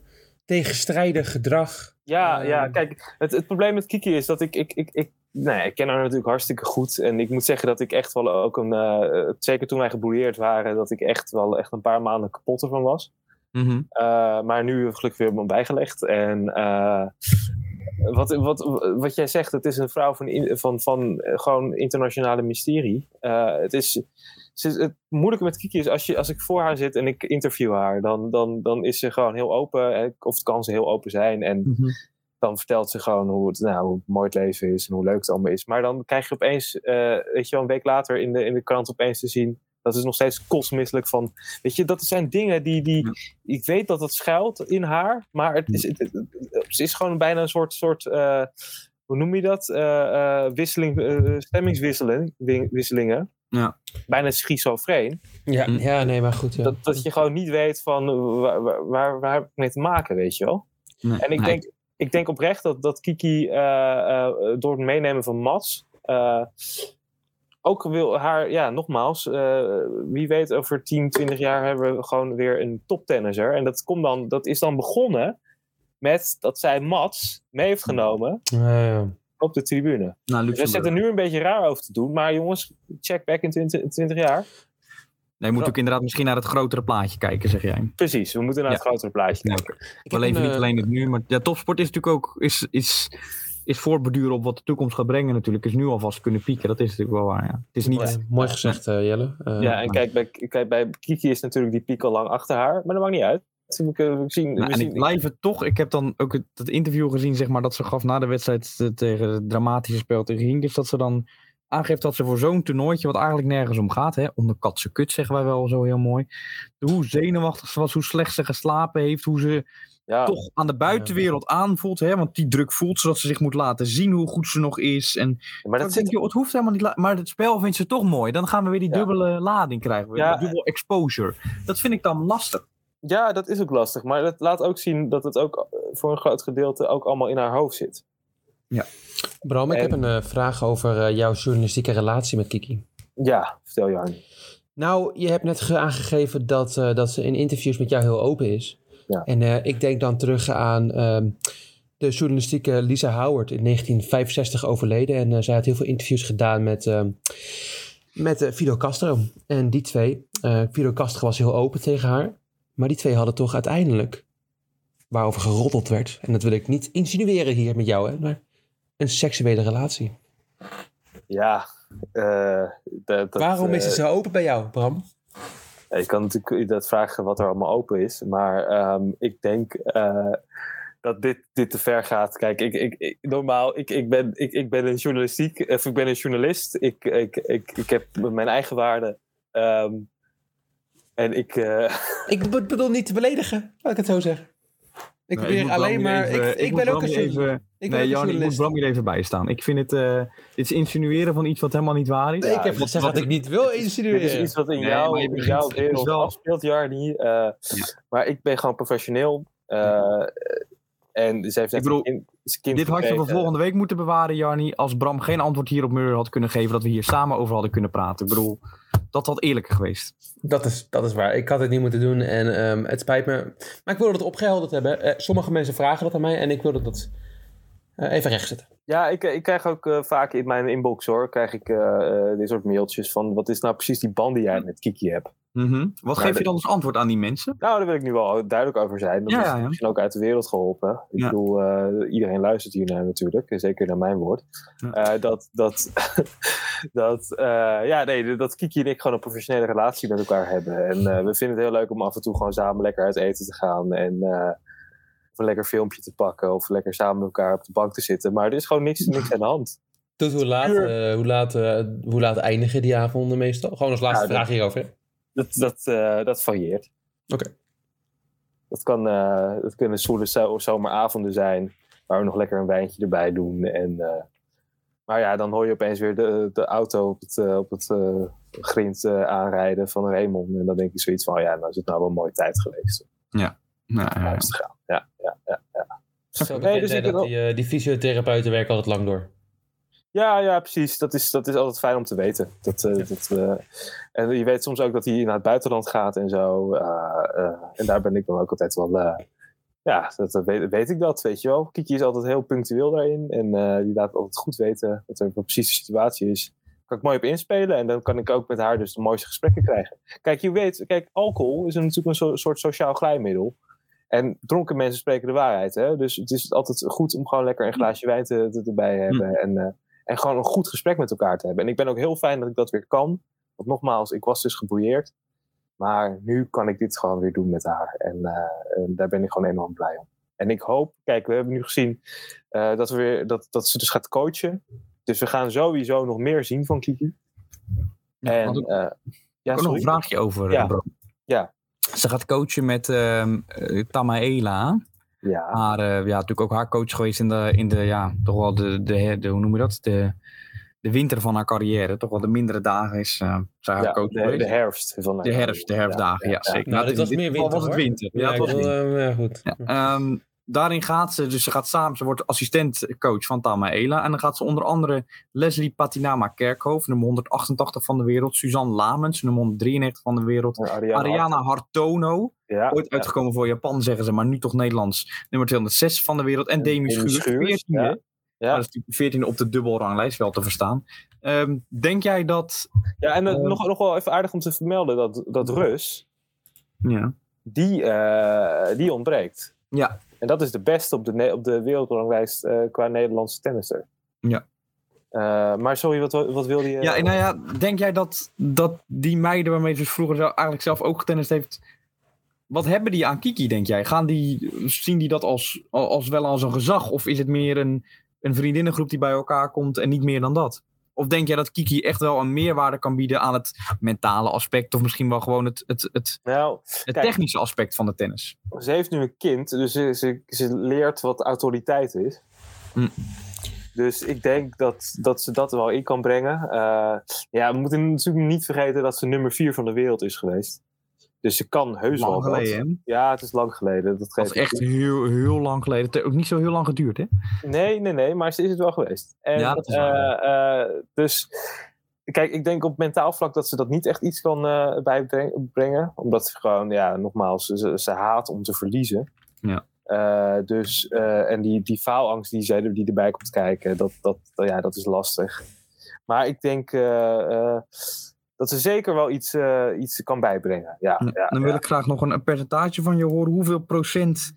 [SPEAKER 1] Tegenstrijdig gedrag.
[SPEAKER 4] Ja,
[SPEAKER 1] Eh,
[SPEAKER 4] ja kijk, het, het probleem met Kiki is dat ik, ik, ik, ik, nee, ik ken haar natuurlijk hartstikke goed. En ik moet zeggen dat ik echt wel ook een, eh, zeker toen wij gebrouilleerd waren, dat ik echt wel echt een paar maanden kapot ervan was.
[SPEAKER 3] Mhm.
[SPEAKER 4] Eh, maar nu gelukkig weer op me bijgelegd. En eh, wat, wat, wat jij zegt, het is een vrouw van, van, van eh, gewoon internationale mysterie. Eh, het is, het moeilijke met Kiki is, als, je, als ik voor haar zit en ik interview haar, dan, dan, dan is ze gewoon heel open. Of kan ze heel open zijn. En
[SPEAKER 3] Mhm.
[SPEAKER 4] dan vertelt ze gewoon hoe, het, nou, hoe mooi het leven is en hoe leuk het allemaal is. Maar dan krijg je opeens, eh, weet je wel, een week later in de, in de krant opeens te zien. Dat is nog steeds kostmisselijk van. Weet je, dat zijn dingen die. die Ik weet dat het schuilt in haar, maar het is, het, het- het- ze is gewoon bijna een soort. soort eh, hoe noem je dat? Eh, wisseling, eh, stemmingswisseling, wi- wisselingen.
[SPEAKER 3] Ja.
[SPEAKER 4] Bijna schizofreen.
[SPEAKER 1] Ja,
[SPEAKER 3] Hm.
[SPEAKER 1] ja nee, maar goed. Ja.
[SPEAKER 4] Dat, dat je gewoon niet weet van eh, waar, waar, waar, heb ik mee te maken, weet je wel.
[SPEAKER 3] Nee,
[SPEAKER 4] En ik
[SPEAKER 3] nee.
[SPEAKER 4] denk, ik denk oprecht dat, dat Kiki eh, eh, door het meenemen van Mats. eh, ook wil haar, ja, nogmaals, eh, wie weet over 10, 20 jaar hebben we gewoon weer een toptennisser. En dat, komt dan, dat is dan begonnen met dat zij Mats mee heeft genomen
[SPEAKER 1] Ja, ja.
[SPEAKER 4] Op de tribune.
[SPEAKER 3] Nou,
[SPEAKER 4] Dus we zitten nu een beetje raar over te doen. Maar jongens, check back in 20, 20 jaar.
[SPEAKER 3] Nee, je moet ook inderdaad misschien naar het grotere plaatje kijken, zeg jij.
[SPEAKER 4] Precies, we moeten naar het grotere plaatje
[SPEAKER 3] Ja.
[SPEAKER 4] kijken.
[SPEAKER 1] Ik
[SPEAKER 3] We leven
[SPEAKER 1] een,
[SPEAKER 3] niet
[SPEAKER 1] eh,
[SPEAKER 3] alleen het nu, maar ja, topsport is natuurlijk ook is, is, is voortbeduren op wat de toekomst gaat brengen natuurlijk. Is nu alvast kunnen pieken, dat is natuurlijk wel waar. Ja. Het is niet...
[SPEAKER 1] mooi- mooi gezegd, eh, Jelle. Eh,
[SPEAKER 4] Ja, en kijk bij, kijk, bij Kiki is natuurlijk die piek al lang achter haar. Maar dat maakt niet uit. We, kunnen- we zien,
[SPEAKER 3] Nou,
[SPEAKER 4] we
[SPEAKER 3] en
[SPEAKER 4] zien,
[SPEAKER 3] ik blijf het toch. Ik heb dan ook het, het interview gezien, zeg maar, dat ze gaf na de wedstrijd eh, tegen het dramatische spel tegen Hinkers. Dat ze dan aangeeft dat ze voor zo'n toernooitje, wat eigenlijk nergens om gaat, hè, om de katse kut zeggen wij wel zo heel mooi. Hoe zenuwachtig ze was, hoe slecht ze geslapen heeft, hoe ze
[SPEAKER 4] ja,
[SPEAKER 3] toch aan de buitenwereld aanvoelt. Hè, want die druk voelt ze dat ze zich moet laten zien hoe goed ze nog is. En
[SPEAKER 4] maar dat
[SPEAKER 3] denk,
[SPEAKER 4] zit,
[SPEAKER 3] joh, het hoeft helemaal niet. Maar het spel vindt ze toch mooi. Dan gaan we weer die
[SPEAKER 4] Ja.
[SPEAKER 3] dubbele lading krijgen. Weer, dubbel exposure. Dat vind ik dan lastig.
[SPEAKER 4] Ja, dat is ook lastig. Maar dat laat ook zien dat het ook eh, voor een groot gedeelte ook allemaal in haar hoofd zit.
[SPEAKER 1] Bram, ik
[SPEAKER 4] En-
[SPEAKER 1] heb een eh, vraag over eh, jouw journalistieke relatie met Kiki.
[SPEAKER 4] Ja, vertel Jan.
[SPEAKER 1] Nou, je hebt net ge- aangegeven dat, eh, dat ze in interviews met jou heel open is.
[SPEAKER 4] Ja.
[SPEAKER 1] En eh, ik denk dan terug aan ehm, de journalistieke Lisa Howard in 1965 overleden. En eh, zij had heel veel interviews gedaan met, ehm, met Fidel Castro. En die twee, eh, Fidel Castro was heel open tegen haar. Maar die twee hadden toch uiteindelijk, waarover geroddeld werd. En dat wil ik niet insinueren hier met jou, hè, maar een seksuele relatie.
[SPEAKER 4] Ja, eh, dat, dat,
[SPEAKER 1] Waarom is
[SPEAKER 4] eh,
[SPEAKER 1] het zo open bij jou, Bram?
[SPEAKER 4] Je kan natuurlijk dat vragen wat er allemaal open is. Maar ehm, ik denk eh, dat dit, dit te ver gaat. Kijk, ik, ik, ik- normaal, ik, ik, ben, ik, ik ben een journalistiek, of ik ben een journalist. Ik, ik, ik, ik heb mijn eigen waarden. Ehm, en ik, eh,
[SPEAKER 1] Ik be- bedoel niet te beledigen, laat ik het zo zeggen. Ik
[SPEAKER 3] Nee,
[SPEAKER 1] probeer alleen maar...
[SPEAKER 3] even-
[SPEAKER 1] ik, ik ben ook een
[SPEAKER 3] even-
[SPEAKER 1] Ik
[SPEAKER 3] nee, Jan, ik moet. Bram hier even bijstaan. Ik vind het, eh, dit is insinueren van iets wat helemaal niet waar is.
[SPEAKER 1] Nee, ik heb
[SPEAKER 3] wat-
[SPEAKER 1] gezegd
[SPEAKER 3] wat-
[SPEAKER 1] dat ik niet wil
[SPEAKER 4] dit is
[SPEAKER 1] insinueren.
[SPEAKER 4] iets wat in
[SPEAKER 3] Nee,
[SPEAKER 4] jouw,
[SPEAKER 3] begint- het is
[SPEAKER 4] wereld
[SPEAKER 3] wel-
[SPEAKER 4] afspeelt, Jarni. Eh, Maar ik ben gewoon professioneel. eh, En ze heeft
[SPEAKER 3] Ik bedoel,
[SPEAKER 4] een kind, zijn kind
[SPEAKER 3] Dit had je voor volgende week moeten bewaren, Jarni. Als Bram geen antwoord hier op had kunnen geven, dat we hier samen over hadden kunnen praten. Ik bedoel, dat had eerlijker geweest.
[SPEAKER 1] Dat is, dat is waar. Ik had het niet moeten doen en ehm, het spijt me. Maar ik wilde het opgehelderd hebben. Eh, sommige mensen vragen dat aan mij en ik wilde dat eh, even rechtzetten.
[SPEAKER 4] Ja, ik, ik krijg ook eh, vaak in mijn inbox hoor, krijg ik eh, eh, dit soort mailtjes van wat is nou precies die band die jij met Kiki hebt.
[SPEAKER 3] Mhm. Wat geef je dan als antwoord aan die mensen?
[SPEAKER 4] Nou, daar wil ik nu wel duidelijk over zijn. Dat
[SPEAKER 3] Ja,
[SPEAKER 4] is
[SPEAKER 3] ja, ja.
[SPEAKER 4] misschien ook uit de wereld geholpen. Ik
[SPEAKER 3] Ja.
[SPEAKER 4] bedoel, eh, iedereen luistert hier naar natuurlijk, en zeker naar mijn woord.
[SPEAKER 3] Ja.
[SPEAKER 4] Eh, dat, dat, dat, eh, ja, nee, dat Kiki en ik gewoon een professionele relatie met elkaar hebben. En eh, we vinden het heel leuk om af en toe gewoon samen lekker uit eten te gaan. En eh, of een lekker filmpje te pakken, of lekker samen met elkaar op de bank te zitten. Maar er is gewoon niks, niks aan de hand.
[SPEAKER 1] Tot hoe laat, eh, hoe, laat, eh, hoe laat eindigen die avonden meestal? Gewoon als laatste
[SPEAKER 4] Ja, dat-
[SPEAKER 1] vraag hierover.
[SPEAKER 4] Dat, dat, eh, dat varieert.
[SPEAKER 1] Oké.
[SPEAKER 4] Dat, kan, eh, dat kunnen zoele zo- zomeravonden zijn, waar we nog lekker een wijntje erbij doen. En, eh, maar ja, dan hoor je opeens weer de, de auto op het, eh, op het eh, grind eh, aanrijden van Raymond. En dan denk ik zoiets van, ja, nou is het nou wel een mooie tijd geweest om
[SPEAKER 3] Nou, ja.
[SPEAKER 4] Ja, ja, ja.
[SPEAKER 1] Zo
[SPEAKER 4] Nee,
[SPEAKER 1] bekend,
[SPEAKER 4] dus
[SPEAKER 1] dat die, eh, die fysiotherapeuten werken altijd lang door.
[SPEAKER 4] Ja, ja, precies. Dat is, dat is altijd fijn om te weten. Dat, eh, dat, eh, en je weet soms ook dat hij naar het buitenland gaat en zo. eh, en daar ben ik dan ook altijd wel. ja, dat, dat weet, weet ik dat, weet je wel. Kiki is altijd heel punctueel daarin. En die laat altijd goed weten wat er precies de situatie is. Daar kan ik mooi op inspelen. En dan kan ik ook met haar dus de mooiste gesprekken krijgen. Kijk, je weet, kijk, alcohol is natuurlijk een so- soort sociaal glijmiddel. En dronken mensen spreken de waarheid. Hè? Dus het is altijd goed om gewoon lekker een glaasje wijn te, te, erbij te hebben. En, en gewoon een goed gesprek met elkaar te hebben. En ik ben ook heel fijn dat ik dat weer kan. Want nogmaals, ik was dus gebrouilleerd. Maar nu kan ik dit gewoon weer doen met haar. En, eh, en daar ben ik gewoon enorm blij om. En ik hoop, kijk, we hebben nu gezien eh, dat, we weer, dat, dat ze dus gaat coachen. Dus we gaan sowieso nog meer zien van Kiki. En,
[SPEAKER 3] ik-
[SPEAKER 4] eh, ja,
[SPEAKER 3] Ik heb nog een vraagje over,
[SPEAKER 4] Ja.
[SPEAKER 3] Bram.
[SPEAKER 4] Ja.
[SPEAKER 3] Ze gaat coachen met ehm eh, Tamaela.
[SPEAKER 4] Ja,
[SPEAKER 3] Haar, eh, ja, natuurlijk ook haar coach geweest in de, in de ja, toch wel de, de, de, hoe noem je dat? De, de winter van haar carrière. Toch wel de mindere dagen is eh zij haar
[SPEAKER 4] ja,
[SPEAKER 3] coach
[SPEAKER 4] de,
[SPEAKER 3] geweest.
[SPEAKER 4] de herfst. Van
[SPEAKER 3] De herfst, de herfstdagen, ja, zeker.
[SPEAKER 1] Nou, dit
[SPEAKER 3] in
[SPEAKER 1] was meer
[SPEAKER 3] geval
[SPEAKER 1] winter,
[SPEAKER 3] was het winter. Ja,
[SPEAKER 1] ik
[SPEAKER 3] was winter.
[SPEAKER 1] eh, ja goed.
[SPEAKER 3] Ja, ehm, daarin gaat ze, dus ze gaat samen, ze wordt assistentcoach van Tamaela. En dan gaat ze onder andere Leslie Patinama Kerkhoff, nummer 188 van de wereld. Suzanne Lamens, nummer 193 van de wereld.
[SPEAKER 4] Ariana,
[SPEAKER 3] Ariana Hartono,
[SPEAKER 4] Ja,
[SPEAKER 3] ooit uitgekomen voor Japan, zeggen ze, maar nu toch Nederlands. Nummer 206 van de wereld. En Demi
[SPEAKER 4] Demi
[SPEAKER 3] Schuurs,
[SPEAKER 4] Schuurs,
[SPEAKER 3] 14e.
[SPEAKER 4] ja.
[SPEAKER 3] Dat is natuurlijk 14 op de dubbelranglijst, wel te verstaan. Ehm, denk jij dat...
[SPEAKER 4] ja, en eh,
[SPEAKER 3] Eh,
[SPEAKER 4] nog, nog wel even aardig om te vermelden dat, dat Rus,
[SPEAKER 3] Ja.
[SPEAKER 4] die, eh, die ontbreekt.
[SPEAKER 3] Ja.
[SPEAKER 4] En dat is de beste op de, op de wereldranglijst eh, qua Nederlandse tennisser.
[SPEAKER 3] Ja.
[SPEAKER 4] Maar sorry, wat, wat wilde je?
[SPEAKER 3] Ja, en nou ja, denk jij dat, dat die meiden waarmee ze vroeger eigenlijk zelf ook getennist heeft... Wat hebben die aan Kiki, denk jij? Gaan die, zien die dat als, als wel als een gezag? Of is het meer een, een vriendinnengroep die bij elkaar komt en niet meer dan dat? Of denk jij dat Kiki echt wel een meerwaarde kan bieden aan het mentale aspect? Of misschien wel gewoon het, het, het,
[SPEAKER 4] Nou,
[SPEAKER 3] het
[SPEAKER 4] Kijk.
[SPEAKER 3] technische aspect van de tennis?
[SPEAKER 4] ze heeft nu een kind, dus ze, ze, ze leert wat autoriteit is.
[SPEAKER 3] Hm.
[SPEAKER 4] Dus ik denk dat, dat ze dat wel in kan brengen. Eh, ja, we moeten natuurlijk niet vergeten dat ze nummer 4 van de wereld is geweest. Dus ze kan heus wel
[SPEAKER 3] Lang
[SPEAKER 4] wat.
[SPEAKER 3] geleden?
[SPEAKER 4] Ja, het is lang geleden. Dat
[SPEAKER 3] Dat is echt heel, heel lang geleden. Het heeft ook niet zo heel lang geduurd, hè?
[SPEAKER 4] Nee, nee, nee, maar ze is het wel geweest. En,
[SPEAKER 3] Ja, dat is waar.
[SPEAKER 4] eh, eh, dus kijk, ik denk op mentaal vlak dat ze dat niet echt iets kan eh, bijbrengen. Omdat ze gewoon, ja, nogmaals, ze, ze haat om te verliezen.
[SPEAKER 3] Ja.
[SPEAKER 4] Dus, en die, die faalangst die, zij, die erbij komt kijken, dat, dat, ja, dat is lastig. Maar ik denk dat ze zeker wel iets, eh, iets kan bijbrengen. Ja, ja,
[SPEAKER 3] Dan wil
[SPEAKER 4] ja.
[SPEAKER 3] ik graag nog een, een percentage van je horen. Hoeveel procent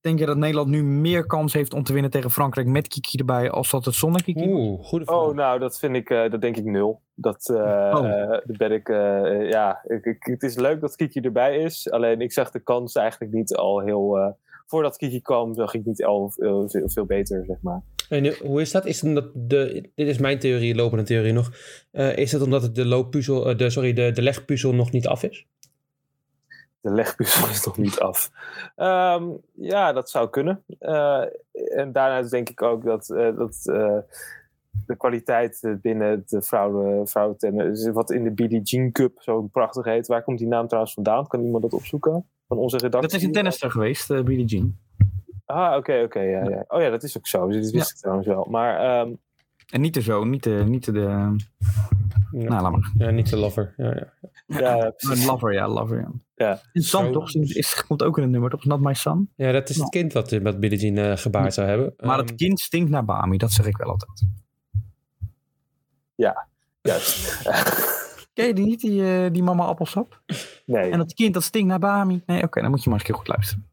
[SPEAKER 3] denk je dat Nederland nu meer kans heeft om te winnen tegen Frankrijk met Kiki erbij als dat het zonder Kiki?
[SPEAKER 1] Oeh, goede vraag.
[SPEAKER 4] Oh, nou, dat vind ik, eh, dat denk ik nul. Dat,
[SPEAKER 3] Oh.
[SPEAKER 4] dat ben ik, eh, ja, ik, ik- het is leuk dat Kiki erbij is. Alleen ik zag de kans eigenlijk niet al heel, eh, voordat Kiki kwam, zag ik niet al veel, veel beter, zeg maar.
[SPEAKER 1] En eh, hoe is dat? Is het omdat de, dit is mijn theorie, lopende theorie nog. Eh, is het omdat de, looppuzzel, eh, de, sorry, de, de legpuzzel nog niet af is?
[SPEAKER 4] De legpuzzel is nog niet af. Ehm, ja, dat zou kunnen. Eh, en daarna denk ik ook dat, eh, dat eh, de kwaliteit binnen de vrouwen, vrouwentennis, wat in de Billie Jean Cup zo prachtig heet. Waar komt die naam trouwens vandaan? Kan iemand dat opzoeken? Van onze redactie?
[SPEAKER 3] Dat is een tennister geweest, eh Billie Jean.
[SPEAKER 4] Ah, oké, oké. ja, ja. Oh ja, dat is ook zo. Dus dat wist ik trouwens wel. Maar ehm,
[SPEAKER 3] En niet de zoon, niet de... Niet de, de
[SPEAKER 1] Ja,
[SPEAKER 3] nou, laat maar.
[SPEAKER 1] ja, niet de lover. Ja, ja.
[SPEAKER 4] ja,
[SPEAKER 3] Een lover, ja, lover, ja.
[SPEAKER 4] Ja.
[SPEAKER 3] En Sam,
[SPEAKER 1] Zo.
[SPEAKER 3] toch? Is, is, komt ook in het nummer, toch? Not My Son?
[SPEAKER 1] ja, dat is het kind wat, wat Billie Jean eh, gebaard zou hebben.
[SPEAKER 3] Maar
[SPEAKER 1] Ehm,
[SPEAKER 3] het kind stinkt naar Bami, dat zeg ik wel altijd.
[SPEAKER 4] juist.
[SPEAKER 3] Ken je die niet, die, eh, die mama appelsap?
[SPEAKER 4] nee,
[SPEAKER 3] En dat kind dat stinkt naar Bami? Nee, oké, dan moet je maar eens een keer goed luisteren.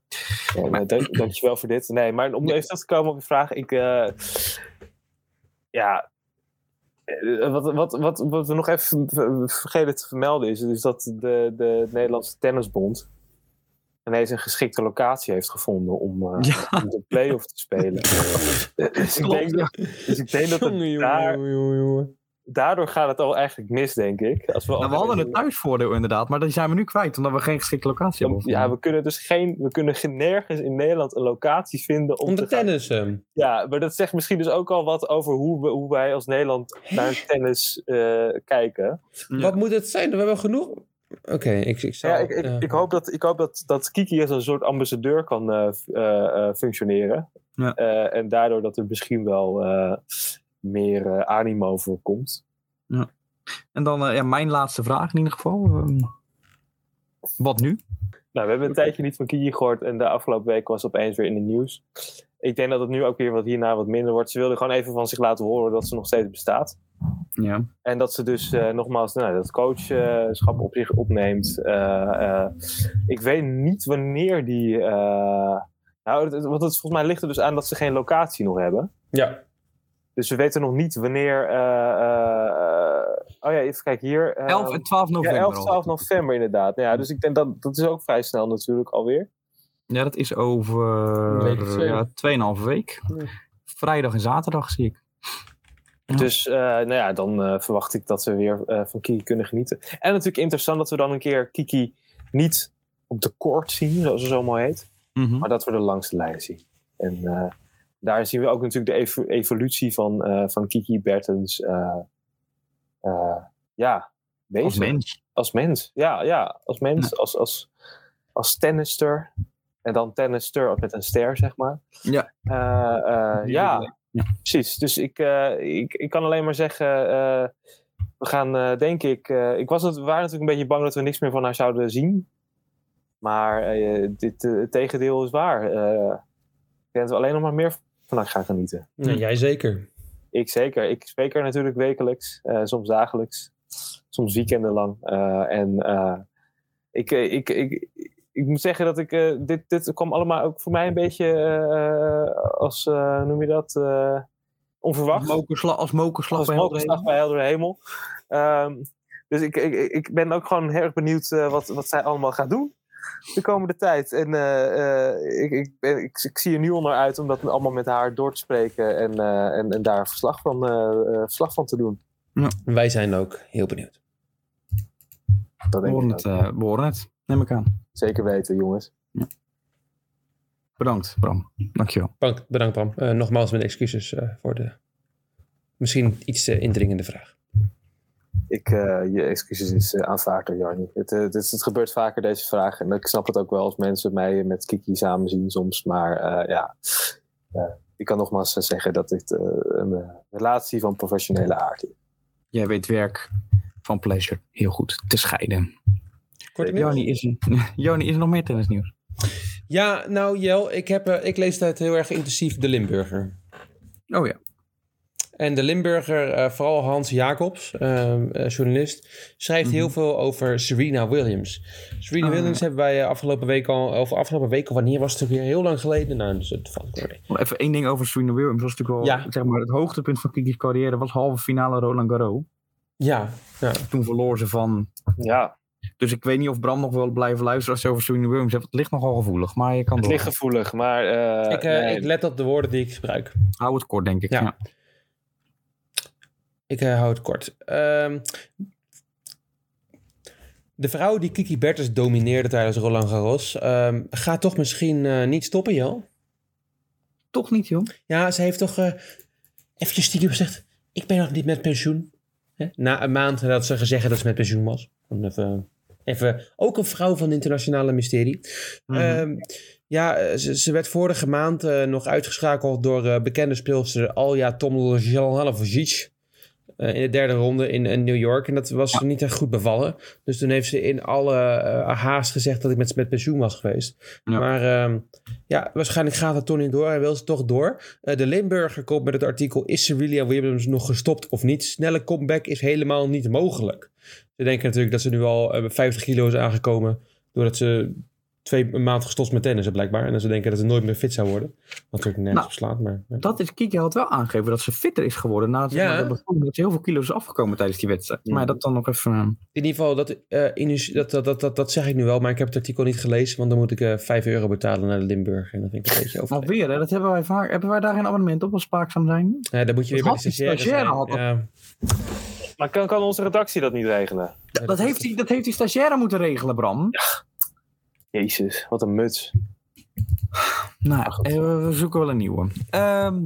[SPEAKER 4] ja, nee, dank, dankjewel voor dit. Nee, maar om even terug te komen op je vraag. Ik, eh, ja, eh, wat, wat, wat, wat we nog even vergeten te vermelden is, is dat de, de Nederlandse Tennisbond ineens een geschikte locatie heeft gevonden om, eh,
[SPEAKER 3] Ja.
[SPEAKER 4] om de play-off te spelen. dus, ik denk dat, dus ik denk dat het
[SPEAKER 1] jongen, jongen,
[SPEAKER 4] daar,
[SPEAKER 1] jongen, jongen, jongen.
[SPEAKER 4] Daardoor gaat het al eigenlijk mis, denk ik. Als we,
[SPEAKER 3] Nou, we hadden het thuisvoordeel inderdaad, maar die zijn we nu kwijt, omdat we geen geschikte locatie hebben.
[SPEAKER 4] ja, we kunnen dus geen, we kunnen geen- nergens in Nederland een locatie vinden om,
[SPEAKER 1] Om de
[SPEAKER 4] te gaan-
[SPEAKER 1] tennis. ehm.
[SPEAKER 4] Ja, maar dat zegt misschien dus ook al wat over hoe, we, hoe wij als Nederland naar tennis eh, kijken.
[SPEAKER 3] Ja.
[SPEAKER 1] Wat moet het zijn? We hebben genoeg. Oké, ik, ik zou.
[SPEAKER 4] Ja, ik, ik,
[SPEAKER 1] eh,
[SPEAKER 4] ik hoop, dat, ik hoop dat, dat Kiki als een soort ambassadeur kan eh, eh, eh, functioneren.
[SPEAKER 3] Ja.
[SPEAKER 4] Eh, en daardoor dat er misschien wel eh, meer eh, animo voor komt.
[SPEAKER 3] En dan eh, ja, mijn laatste vraag in ieder geval. Ehm, wat nu?
[SPEAKER 4] Nou, we hebben een tijdje niet van Kiki gehoord en de afgelopen week was het opeens weer in het nieuws. Ik denk dat het nu ook weer wat hierna wat minder wordt. Ze wilde gewoon even van zich laten horen dat ze nog steeds bestaat.
[SPEAKER 3] Ja.
[SPEAKER 4] En dat ze dus eh, nogmaals nou, dat coachschap op zich opneemt. Eh, eh, ik weet niet wanneer die. eh, nou, het- het- want het, volgens mij ligt er dus aan dat ze geen locatie nog hebben.
[SPEAKER 1] Ja.
[SPEAKER 4] Dus we weten nog niet wanneer. eh, eh, oh ja, even kijken hier. eh,
[SPEAKER 3] 11 en 12 november.
[SPEAKER 4] ja, 11,
[SPEAKER 3] al.
[SPEAKER 4] 12 november inderdaad. Ja, dus ik denk dat dat is ook vrij snel natuurlijk alweer.
[SPEAKER 3] Ja, dat is over ja, 2,5 week. Vrijdag en zaterdag zie ik. Ja.
[SPEAKER 4] Dus eh, nou ja, dan eh, verwacht ik dat we weer eh, van Kiki kunnen genieten. En natuurlijk interessant dat we dan een keer Kiki niet op de court zien, zoals het zo mooi heet.
[SPEAKER 3] Mhm.
[SPEAKER 4] maar dat we de langste lijn zien. En eh, daar zien we ook natuurlijk de evo- evolutie van, eh, van Kiki Bertens. eh, eh, ja.
[SPEAKER 3] Als mens.
[SPEAKER 4] Als mens. Ja, ja als mens. Als, als, als tennister. En dan tennister met een ster, zeg maar.
[SPEAKER 3] Ja.
[SPEAKER 4] Ja,
[SPEAKER 3] Ja.
[SPEAKER 4] precies. Dus ik, ik, ik kan alleen maar zeggen, we gaan denk ik... ik was het, we waren natuurlijk een beetje bang dat we niks meer van haar zouden zien. Maar dit, het tegendeel is waar. Ik denk dat we alleen nog maar meer van gaan genieten.
[SPEAKER 1] Ja, jij zeker.
[SPEAKER 4] Ik zeker. Ik spreek er natuurlijk wekelijks, eh, soms dagelijks, soms weekendenlang. Eh, en eh, ik, ik, ik, ik moet zeggen dat ik. eh, dit, dit kwam allemaal ook voor mij een beetje eh, als. eh, noem je dat? eh, onverwacht.
[SPEAKER 3] Mokerslag, als mokerslag
[SPEAKER 4] Als
[SPEAKER 3] bij
[SPEAKER 4] mokerslag
[SPEAKER 3] Helder
[SPEAKER 4] bij heldere hemel. Ehm, dus ik, ik, ik ben ook gewoon heel erg benieuwd eh, wat, wat zij allemaal gaat doen de komende tijd. En eh, eh, ik, ik, ben, ik, ik zie er nu al naar uit om dat allemaal met haar door te spreken en, eh, en, en daar verslag van, eh, eh, verslag van te doen.
[SPEAKER 1] Wij zijn ook heel benieuwd.
[SPEAKER 4] Dat
[SPEAKER 3] We
[SPEAKER 4] denk
[SPEAKER 3] horen
[SPEAKER 4] ik
[SPEAKER 3] het, eh, we horen het. Neem ik aan.
[SPEAKER 4] Zeker weten, jongens.
[SPEAKER 3] Bedankt, Bram. Dankjewel.
[SPEAKER 1] Bedankt, bedankt Bram. Eh, nogmaals mijn excuses eh, voor de misschien iets indringende vraag.
[SPEAKER 4] Ik, eh, je excuses is eh, aanvaard door Jarni. Het, eh, het, het gebeurt vaker, deze vraag. En ik snap het ook wel als mensen mij met Kiki samen zien soms. Maar eh, ja, Eh, ik kan nogmaals zeggen dat dit eh, een eh, relatie van professionele aard is.
[SPEAKER 3] Jij weet werk van pleasure heel goed te scheiden. Joni, is er, Joni, is er nog meer tennisnieuws?
[SPEAKER 1] Ja, nou Jel, ik, heb, eh, ik lees tijd heel erg intensief De Limburger.
[SPEAKER 3] Oh ja.
[SPEAKER 1] En de Limburger, eh, vooral Hans Jacobs, ehm, eh, journalist, schrijft heel veel over Serena Williams. Serena
[SPEAKER 3] Ah.
[SPEAKER 1] Williams hebben wij eh, afgelopen week al, of afgelopen week, of wanneer was het weer, heel lang geleden. Nou, dus het valt wel mee.
[SPEAKER 3] Nog Even één ding over Serena Williams. Dat was natuurlijk wel,
[SPEAKER 1] Ja.
[SPEAKER 3] zeg maar, het hoogtepunt van Kiki's carrière was halve finale Roland Garros.
[SPEAKER 1] Ja, ja.
[SPEAKER 3] Toen verloor ze van...
[SPEAKER 4] Ja,
[SPEAKER 3] Dus ik weet niet of Bram nog wil blijven luisteren als je over Serena Williams hebt. Het ligt nogal gevoelig, maar je kan
[SPEAKER 4] het
[SPEAKER 3] door.
[SPEAKER 4] ligt gevoelig, maar eh,
[SPEAKER 1] ik, eh,
[SPEAKER 4] nee,
[SPEAKER 1] ik let op de woorden die ik gebruik.
[SPEAKER 3] Hou het kort, denk ik.
[SPEAKER 1] Ja.
[SPEAKER 3] Ja.
[SPEAKER 1] Ik eh, hou het kort. Ehm, de vrouw die Kiki Bertens domineerde tijdens Roland Garros, ehm, gaat toch misschien eh, niet stoppen, Jel?
[SPEAKER 3] Toch niet, joh.
[SPEAKER 1] Ja, ze heeft toch eh eventjes stiekem gezegd... ik ben nog niet met pensioen. Hè? Na een maand dat ze gezegd dat ze met pensioen was. Even, even, ook een vrouw van internationale mysterie.
[SPEAKER 3] Mhm.
[SPEAKER 1] Ehm, ja, ze, ze werd vorige maand nog uitgeschakeld door bekende speelster Alja Tomljanovic. Eh in de derde ronde in, in New York. En dat was niet echt goed bevallen. Dus toen heeft ze in alle eh, haast gezegd dat ik met, met pensioen was geweest.
[SPEAKER 3] Ja.
[SPEAKER 1] Maar ehm, ja, waarschijnlijk gaat het toch niet door en wil ze toch door. Eh, de Limburger komt met het artikel... Is Serena Williams nog gestopt of niet? Snelle comeback is helemaal niet mogelijk. Ze denken natuurlijk dat ze nu al eh, 50 kilo is aangekomen... doordat ze twee een maand gestopt met tennissen blijkbaar. En dat ze denken dat ze nooit meer fit zou worden. Wat natuurlijk nergens
[SPEAKER 3] Nou,
[SPEAKER 1] op slaat, maar... ja.
[SPEAKER 3] Dat is, Kiki had wel aangegeven dat ze fitter is geworden. Nadat
[SPEAKER 1] Ja.
[SPEAKER 3] ja. dat, dat ze heel veel kilo's is afgekomen tijdens die wedstrijd.
[SPEAKER 4] Ja.
[SPEAKER 3] Maar dat dan nog even... eh,
[SPEAKER 1] In ieder geval, dat, eh, initi- dat, dat, dat, dat, dat zeg ik nu wel. Maar ik heb het artikel niet gelezen. Want dan moet ik eh 5 euro betalen naar de Limburg. En dat vind ik een beetje over.
[SPEAKER 3] Alweer, hè? Dat hebben wij vaak. Hebben wij daar geen abonnement op als spaakzaam zijn?
[SPEAKER 1] Ja, dan moet je weer bij de stagiaire Ja.
[SPEAKER 4] Maar kan, kan onze redactie dat niet regelen?
[SPEAKER 3] Dat, dat, heeft die, dat heeft die stagiaire moeten regelen, Bram.
[SPEAKER 4] Jezus, wat een muts.
[SPEAKER 3] Nou, eh, we, we zoeken wel een nieuwe. Ehm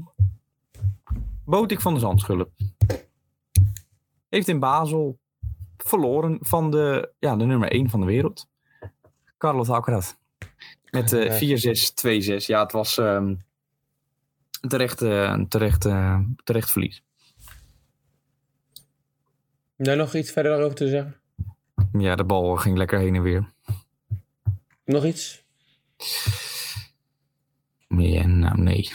[SPEAKER 3] Botik van de Zandschulp. Heeft in Basel verloren van de, ja, de nummer 1 van de wereld. Carlos Alcaraz. Met eh 4-6, 2-6. Ja, het was ehm terecht, eh, terecht, eh, terecht verlies.
[SPEAKER 1] Daar nog iets verder over te zeggen?
[SPEAKER 3] Ja, de bal ging lekker heen en weer.
[SPEAKER 1] Nog iets?
[SPEAKER 3] Nee, nou, nee.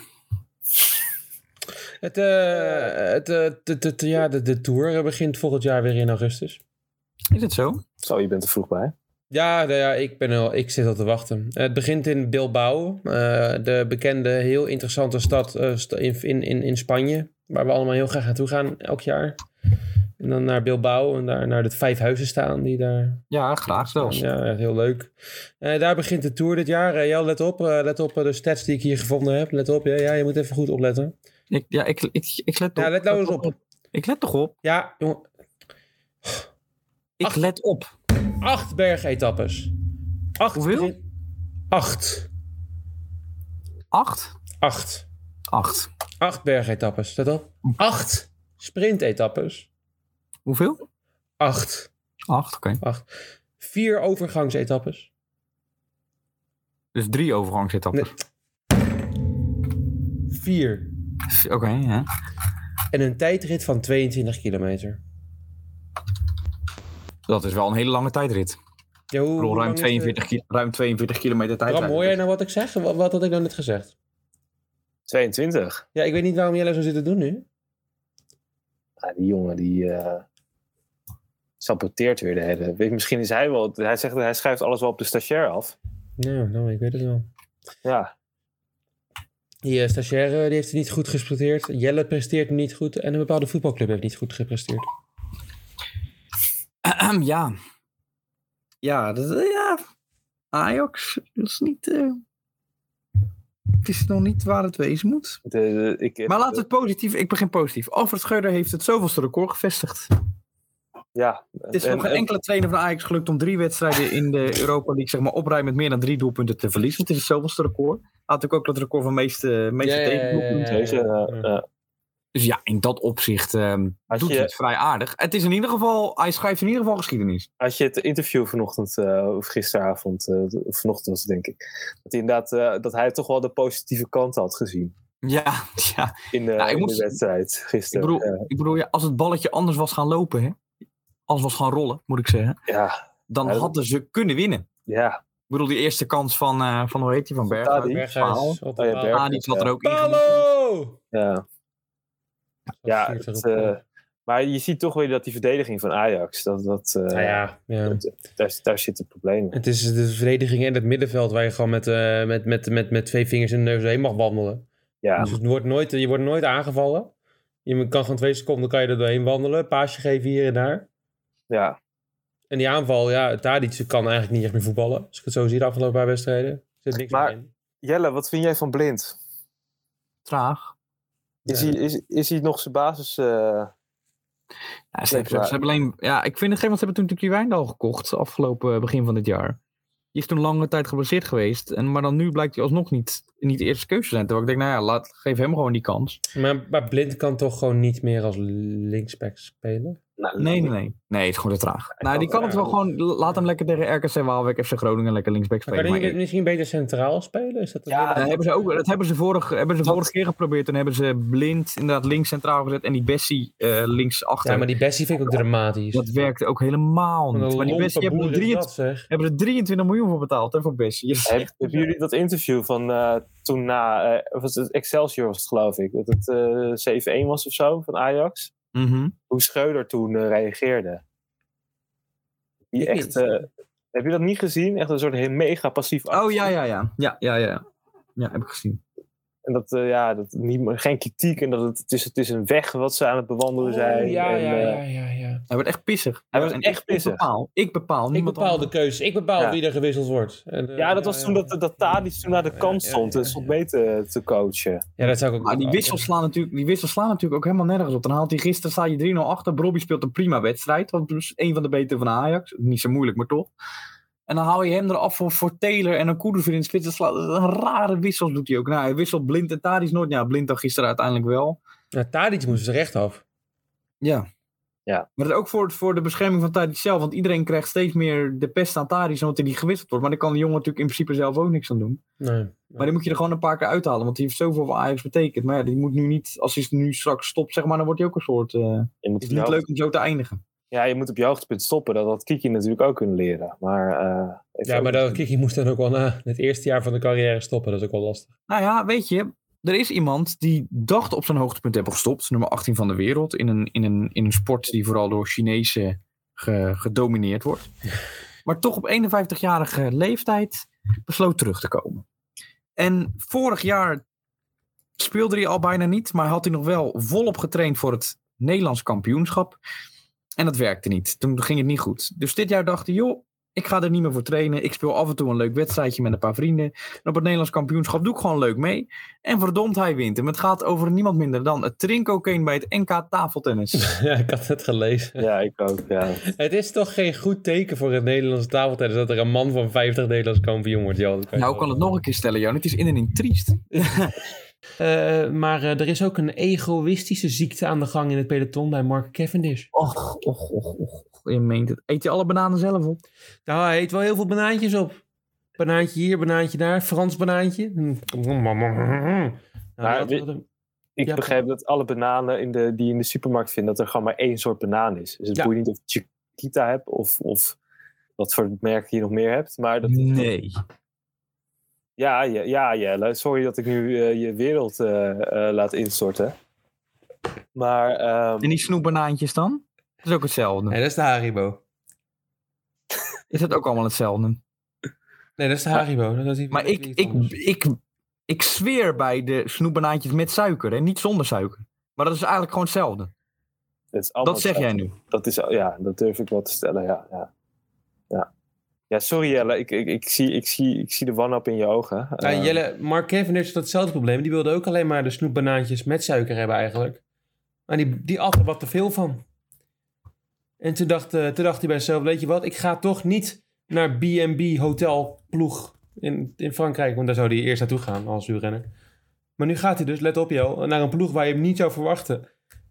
[SPEAKER 1] Het, eh, het, eh, de, de, de- ja, de, de tour begint volgend jaar weer in augustus.
[SPEAKER 3] Is het zo?
[SPEAKER 4] Zo, je bent er vroeg bij.
[SPEAKER 1] Ja, nou ja ik, ben al, ik zit al te wachten. Het begint in Bilbao, eh, de bekende, heel interessante stad eh, sta- in, in, in, in Spanje. Waar we allemaal heel graag naartoe gaan elk jaar. En dan naar Bilbao en daar naar de vijf huizen staan die daar
[SPEAKER 3] Ja, graag zelfs.
[SPEAKER 1] Ja, echt heel leuk. Eh, daar begint de tour dit jaar. Jel, let op. eh, let op de stats die ik hier gevonden heb. Let op. Ja, ja je moet even goed opletten.
[SPEAKER 3] Ik, ja, ik, ik, ik let op.
[SPEAKER 1] Ja, let nou eens op.
[SPEAKER 3] Ik let toch op?
[SPEAKER 1] Ja, jongen.
[SPEAKER 3] Ik let op.
[SPEAKER 1] Acht bergetappes. Acht.
[SPEAKER 3] Hoeveel?
[SPEAKER 1] Acht.
[SPEAKER 3] Acht?
[SPEAKER 1] Acht.
[SPEAKER 3] Acht.
[SPEAKER 1] Acht bergetappes. Let op. Acht sprintetappes.
[SPEAKER 3] Hoeveel?
[SPEAKER 1] Acht.
[SPEAKER 3] Acht, oké.
[SPEAKER 1] Vier overgangsetappes.
[SPEAKER 3] Dus drie overgangsetappes.
[SPEAKER 1] Vier.
[SPEAKER 3] Oké, ja.
[SPEAKER 1] En een tijdrit van 22 kilometer.
[SPEAKER 3] Dat is wel een hele lange tijdrit.
[SPEAKER 1] Ja, hoe,
[SPEAKER 3] ruim
[SPEAKER 1] lang is de-
[SPEAKER 3] 42, ki- ruim 42 kilometer tijd.
[SPEAKER 1] Bram, hoor jij nou wat ik zeg? Wat, wat had ik nou net gezegd?
[SPEAKER 4] 22.
[SPEAKER 1] Ja, ik weet niet waarom Jelle zo zit te doen nu.
[SPEAKER 4] Ja, die jongen die eh, saboteert weer de hele. Weet, misschien is hij wel. Hij zegt dat hij schrijft alles wel op de stagiair af.
[SPEAKER 1] Nou, nou, ik weet het wel.
[SPEAKER 4] Ja,
[SPEAKER 1] Die uh, stagiaire die heeft het niet goed gepresteerd. Jelle presteert niet goed. En een bepaalde voetbalclub heeft niet goed gepresteerd.
[SPEAKER 3] ja. Ja, dat, ja. Ajax is niet... eh, het is nog niet waar het wezen moet.
[SPEAKER 4] de, de- ik,
[SPEAKER 3] Maar laten we het positief... Ik begin positief. Alfred Schreuder heeft het zoveelste record gevestigd.
[SPEAKER 4] Ja,
[SPEAKER 3] Het is
[SPEAKER 4] en-
[SPEAKER 3] nog geen
[SPEAKER 4] en-
[SPEAKER 3] enkele trainer van Ajax gelukt om drie wedstrijden in de Europa League zeg maar, oprijden met meer dan drie doelpunten te verliezen. Het is het zoveelste record. Had ik ook dat record van meeste, meeste
[SPEAKER 1] Ja, ja, ja, ja,
[SPEAKER 3] tegendoelpunten.
[SPEAKER 1] ja.
[SPEAKER 4] Deze, eh, eh,
[SPEAKER 3] Dus ja, in dat opzicht ehm,
[SPEAKER 4] Als
[SPEAKER 3] doet
[SPEAKER 4] je-
[SPEAKER 3] hij het vrij aardig. Het is in ieder geval, hij schrijft in ieder geval geschiedenis.
[SPEAKER 4] Als je het interview vanochtend, eh, of gisteravond, eh, of vanochtend was het denk ik, dat hij inderdaad, eh, dat hij toch wel de positieve kant had gezien
[SPEAKER 3] Ja, ja.
[SPEAKER 4] in de,
[SPEAKER 3] Ja, ik
[SPEAKER 4] in de wedstrijd
[SPEAKER 3] Ik
[SPEAKER 4] gisteren.
[SPEAKER 3] bedoel,
[SPEAKER 4] Ja.
[SPEAKER 3] ik bedoel ja, als het balletje anders was gaan lopen, hè? Als was gaan rollen, moet ik zeggen,
[SPEAKER 4] ja,
[SPEAKER 3] dan
[SPEAKER 4] Ja, dat-
[SPEAKER 3] hadden ze kunnen winnen.
[SPEAKER 4] ja,
[SPEAKER 3] Ik bedoel, die eerste kans van, eh, van hoe heet die, van Berghuis.
[SPEAKER 4] Tadic.
[SPEAKER 1] Berghuis.
[SPEAKER 4] Oh ja, Berg-
[SPEAKER 3] Ah, die zat er ook in.
[SPEAKER 1] Palo!
[SPEAKER 4] ja. ja het, eh, maar je ziet toch weer dat die verdediging van Ajax, dat, dat, eh,
[SPEAKER 1] Nou ja, ja.
[SPEAKER 4] dat- daar, daar zit het probleem in.
[SPEAKER 1] Het is de verdediging en het middenveld waar je gewoon met, eh, met, met, met, met twee vingers in de neus heen mag wandelen.
[SPEAKER 4] Ja,
[SPEAKER 1] Dus het wordt nooit, je wordt nooit aangevallen. Je kan gewoon twee seconden kan je er doorheen wandelen. Paasje geven hier en daar.
[SPEAKER 4] Ja.
[SPEAKER 1] En die aanval, ja, Tadic kan eigenlijk niet echt meer voetballen. Als ik het zo zie de afgelopen paar wedstrijden. Zit niks
[SPEAKER 4] Maar-
[SPEAKER 1] meer in.
[SPEAKER 4] Jelle, wat vind jij van Blind?
[SPEAKER 3] Traag.
[SPEAKER 4] Is,
[SPEAKER 1] Ja.
[SPEAKER 4] hij, is, is hij nog zijn basis? eh,
[SPEAKER 3] Ja, ze, hebben,
[SPEAKER 4] maar-
[SPEAKER 3] ze hebben alleen, ja, ik vind het geen, want ze hebben toen natuurlijk die Wijndal gekocht, afgelopen eh, begin van dit jaar. Die is toen lange tijd geblesseerd geweest, en, maar dan nu blijkt hij alsnog niet, niet de eerste keuze te zijn. Terwijl ik denk, nou ja, laat, geef hem gewoon die kans.
[SPEAKER 1] Maar, maar Blind kan toch gewoon niet meer als linksback spelen?
[SPEAKER 4] Nou,
[SPEAKER 3] Nee, nee, nee. Nee, het is gewoon te traag. Nou, die
[SPEAKER 4] kan-
[SPEAKER 3] kan het wel gewoon, laat hem lekker tegen RKC Waalwijk, FC Groningen, lekker linksback
[SPEAKER 1] Maar
[SPEAKER 3] spelen.
[SPEAKER 1] kan hij
[SPEAKER 3] Maar
[SPEAKER 1] niet- misschien beter centraal spelen? Is dat
[SPEAKER 4] Ja,
[SPEAKER 3] dat hebben ze ook, dat hebben ze, vorig, hebben ze vorige keer geprobeerd. Toen hebben ze blind inderdaad links centraal gezet en die Bessie eh links achter.
[SPEAKER 1] ja, maar die Bessie vind ik ook dramatisch.
[SPEAKER 3] Dat werkte ook helemaal niet. Maar die Bessie hebben er
[SPEAKER 1] is
[SPEAKER 3] 23
[SPEAKER 1] dat, zeg.
[SPEAKER 3] hebben ze 23 miljoen voor betaald hè, voor Bessie.
[SPEAKER 4] Hebben jullie dat interview van eh, toen na, eh, of was het Excelsior was het geloof ik, dat het eh 7-1 was of zo van Ajax?
[SPEAKER 3] Mhm.
[SPEAKER 4] Hoe Schreuder toen eh, reageerde. Die
[SPEAKER 1] Ik
[SPEAKER 4] echt, eh, heb je dat niet gezien? Echt een soort heel mega passief.
[SPEAKER 3] Oh ja, ja, ja. Ja, ja, ja. Ja, heb ik gezien.
[SPEAKER 4] En dat, eh, ja, dat niet, geen kritiek en dat het, het, is, het is een weg wat ze aan het bewandelen zijn.
[SPEAKER 1] Oh, ja,
[SPEAKER 4] en,
[SPEAKER 1] ja,
[SPEAKER 4] eh,
[SPEAKER 1] ja, ja, ja.
[SPEAKER 3] Hij werd echt pissig.
[SPEAKER 4] Hij was
[SPEAKER 3] En
[SPEAKER 4] echt
[SPEAKER 3] ik,
[SPEAKER 4] pissig.
[SPEAKER 3] Ik bepaal. Ik bepaal.
[SPEAKER 1] Ik bepaal de keuze. Ik bepaal
[SPEAKER 4] Ja.
[SPEAKER 1] wie er gewisseld wordt. En, eh,
[SPEAKER 4] Ja, dat was toen dat, dat Tadic toen naar de kant
[SPEAKER 1] ja,
[SPEAKER 4] stond
[SPEAKER 1] ja,
[SPEAKER 4] en
[SPEAKER 1] ja.
[SPEAKER 4] stond mee te, te coachen.
[SPEAKER 1] Ja, dat zou ik ook
[SPEAKER 3] Maar die wissels, slaan natuurlijk, die wissels slaan natuurlijk ook helemaal nergens op. Dan haalt hij gisteren, sta je 3-0 achter. Bobby speelt een prima wedstrijd. Want dus een van de betere van Ajax. Niet zo moeilijk, maar toch. En dan haal je hem eraf voor, voor Taylor en dan Koeders weer in de spits. Dat Een rare wissels doet hij ook. Nou, hij wisselt blind en Tadic nooit. Ja, blind dan gisteren uiteindelijk wel.
[SPEAKER 1] Ja, Tadic moest ze recht af.
[SPEAKER 3] Ja.
[SPEAKER 4] Ja.
[SPEAKER 3] Maar dat is ook voor, voor de bescherming van Tadic zelf. Want iedereen krijgt steeds meer de pest aan Tadic. Omdat hij niet gewisseld wordt. Maar daar kan de jongen natuurlijk in principe zelf ook niks aan doen.
[SPEAKER 1] Nee.
[SPEAKER 3] Maar die moet je er gewoon een paar keer uithalen. Want die heeft zoveel voor Ajax betekend. Maar ja, die moet nu niet, als hij nu straks stopt, zeg maar, dan wordt hij ook een soort. eh het
[SPEAKER 4] op
[SPEAKER 3] is niet leuk om zo te eindigen.
[SPEAKER 4] Ja, je moet op je hoogtepunt stoppen. Dat had Kiki natuurlijk ook kunnen leren. Maar, eh,
[SPEAKER 1] Ja, maar dat Kiki moest dan ook wel na het eerste jaar van de carrière stoppen. Dat is ook wel lastig.
[SPEAKER 3] Nou ja, weet je, er is iemand die dacht op zijn hoogtepunt te hebben gestopt. Nummer 18 van de wereld. In een, in een, in een sport die vooral door Chinezen ge- gedomineerd wordt. Maar toch op 51-jarige leeftijd besloot terug te komen. En vorig jaar speelde hij al bijna niet. Maar had hij nog wel volop getraind voor het Nederlands kampioenschap. En dat werkte niet. Toen ging het niet goed. Dus dit jaar dacht hij, joh, ik ga er niet meer voor trainen. Ik speel af en toe een leuk wedstrijdje met een paar vrienden. En op het Nederlands kampioenschap doe ik gewoon leuk mee. En verdomd, hij wint hem. Het gaat over niemand minder dan het Trinkokeen bij het NK tafeltennis.
[SPEAKER 1] ja, ik had het gelezen.
[SPEAKER 4] Ja, ik ook. Ja.
[SPEAKER 1] Het is toch geen goed teken voor het Nederlandse tafeltennis dat er een man van 50 Nederlands kampioen wordt, je
[SPEAKER 3] nou, ik kan het nog een keer stellen, Jan. Het is in en in triest.
[SPEAKER 1] Eh, maar eh, er is ook een egoïstische ziekte aan de gang in het peloton bij Mark Cavendish.
[SPEAKER 3] Och, och, och, och. Je meent het. Eet je alle bananen zelf op?
[SPEAKER 1] Nou, hij eet wel heel veel banaantjes op. Banaantje hier, banaantje daar. Frans banaantje. Nou,
[SPEAKER 4] Maar
[SPEAKER 1] dat-
[SPEAKER 4] weet-
[SPEAKER 1] dat-
[SPEAKER 4] Ik
[SPEAKER 1] Ja.
[SPEAKER 4] begrijp dat alle bananen in de, die je in de supermarkt vindt, dat er gewoon maar één soort banaan is. Dus het
[SPEAKER 1] Ja.
[SPEAKER 4] boeit niet of je Chiquita hebt of, of wat voor merk je nog meer hebt. Maar dat,
[SPEAKER 3] Nee.
[SPEAKER 4] Ja, ja, ja, Jelle, sorry dat ik nu eh, je wereld eh, eh, laat instorten. Maar ehm,
[SPEAKER 3] En die snoepbanaantjes dan? Dat is ook hetzelfde.
[SPEAKER 1] Nee, dat is de Haribo.
[SPEAKER 3] Is dat ook allemaal hetzelfde?
[SPEAKER 1] Nee, dat is de Haribo. Dat is
[SPEAKER 3] Maar ik, ik, ik, ik zweer bij de snoepbanaantjes met suiker en niet zonder suiker. Maar dat is eigenlijk gewoon hetzelfde.
[SPEAKER 4] het is allemaal
[SPEAKER 3] Dat zeg jij nu.
[SPEAKER 4] Dat is, ja, dat durf ik wel te stellen, ja. Ja, ja. Ja sorry Jelle, ik, ik, ik, zie, ik, zie, ik zie de wanhoop in je ogen.
[SPEAKER 1] Ja,
[SPEAKER 4] Eh,
[SPEAKER 1] Jelle, Mark Cavendish had hetzelfde probleem. Die wilde ook alleen maar de snoepbanaantjes met suiker hebben eigenlijk. Maar die, die at er wat te veel van. En toen dacht, eh, toen dacht hij bij zichzelf, weet je wat, ik ga toch niet naar B&B Hotel Ploeg in, in Frankrijk. Want daar zou hij eerst naartoe gaan als wielrenner. Maar nu gaat hij dus, let op joh, naar een ploeg waar je hem niet zou verwachten.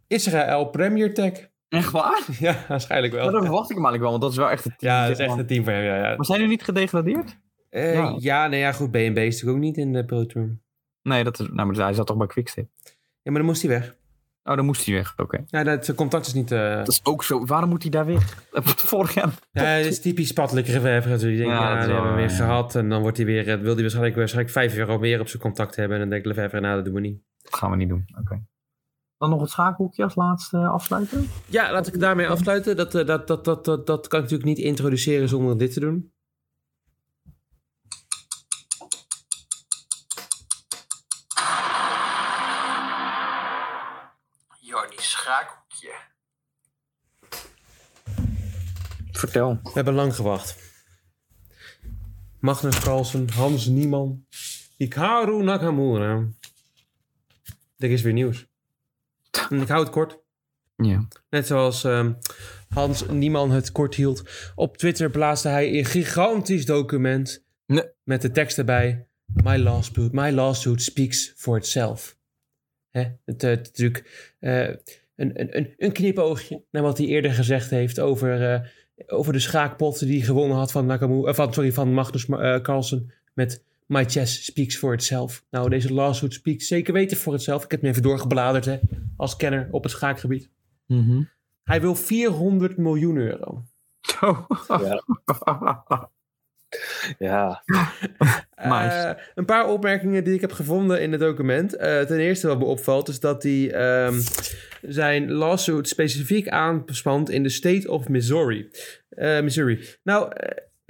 [SPEAKER 1] Israël Premier Tech.
[SPEAKER 3] Echt waar?
[SPEAKER 1] Ja, waarschijnlijk
[SPEAKER 3] Maar
[SPEAKER 1] wel.
[SPEAKER 3] dan verwacht ik hem eigenlijk wel, want dat is wel echt het team.
[SPEAKER 1] Ja, dat is echt
[SPEAKER 3] maar.
[SPEAKER 1] een team voor hem. Ja, ja.
[SPEAKER 3] Maar zijn jullie niet gedegradeerd?
[SPEAKER 1] Eh,
[SPEAKER 3] Ja.
[SPEAKER 1] ja, nee, ja, goed. B&B is natuurlijk ook niet in de Pro Tour.
[SPEAKER 3] Nee, dat is, nou, maar hij zat toch bij Quickstep?
[SPEAKER 1] Ja, maar dan moest hij weg.
[SPEAKER 3] Oh, dan moest hij weg. Oké.
[SPEAKER 1] Ja, dat, zijn contact is niet... eh,
[SPEAKER 3] Dat is ook zo. Waarom moet hij daar weg? Vorig jaar.
[SPEAKER 1] Ja, het is typisch Patrick Lefevre natuurlijk. Je denkt,
[SPEAKER 3] Ja,
[SPEAKER 1] ja,
[SPEAKER 3] dat
[SPEAKER 1] hebben we weer
[SPEAKER 3] ja.
[SPEAKER 1] gehad. En dan wordt hij weer, eh, wil hij waarschijnlijk, waarschijnlijk vijf euro meer op zijn contact hebben. En dan denkt Lefevre, nou, dat doen we niet.
[SPEAKER 3] Dat gaan we niet doen. Oké. Dan nog het schaakhoekje als laatste afsluiten.
[SPEAKER 1] Ja, laat ik daarmee afsluiten. Dat, eh, dat, dat, dat, dat, dat kan ik natuurlijk niet introduceren zonder dit te doen.
[SPEAKER 3] Jordi schaakhoekje. Vertel.
[SPEAKER 1] We hebben lang gewacht. Magnus Carlsen, Hans Nieman, Hikaru Nakamura. Er is weer nieuws. En ik hou het kort.
[SPEAKER 3] Ja.
[SPEAKER 1] Net zoals ehm, Hans Nieman het kort hield. Op Twitter plaatste hij een gigantisch document
[SPEAKER 3] Nee.
[SPEAKER 1] met de tekst erbij. My lawsuit, my lawsuit speaks for itself. Hè? Het, is natuurlijk eh, een, een, een, knipoogje naar wat hij eerder gezegd heeft over, eh, over de schaakpot die hij gewonnen had van, Nakamura, eh, van, sorry, van Magnus Carlsen met My chess speaks for itself. Nou, deze lawsuit speaks zeker weten voor itself. Ik heb hem even doorgebladerd hè, als kenner op het schaakgebied.
[SPEAKER 3] Mhm.
[SPEAKER 1] Hij wil 400 miljoen euro.
[SPEAKER 4] Ja,
[SPEAKER 3] Nice.
[SPEAKER 1] Eh, een paar opmerkingen die ik heb gevonden in het document. Eh, ten eerste wat me opvalt is dat hij ehm, zijn lawsuit specifiek aanspant in de state of Missouri. Eh, Missouri. Nou,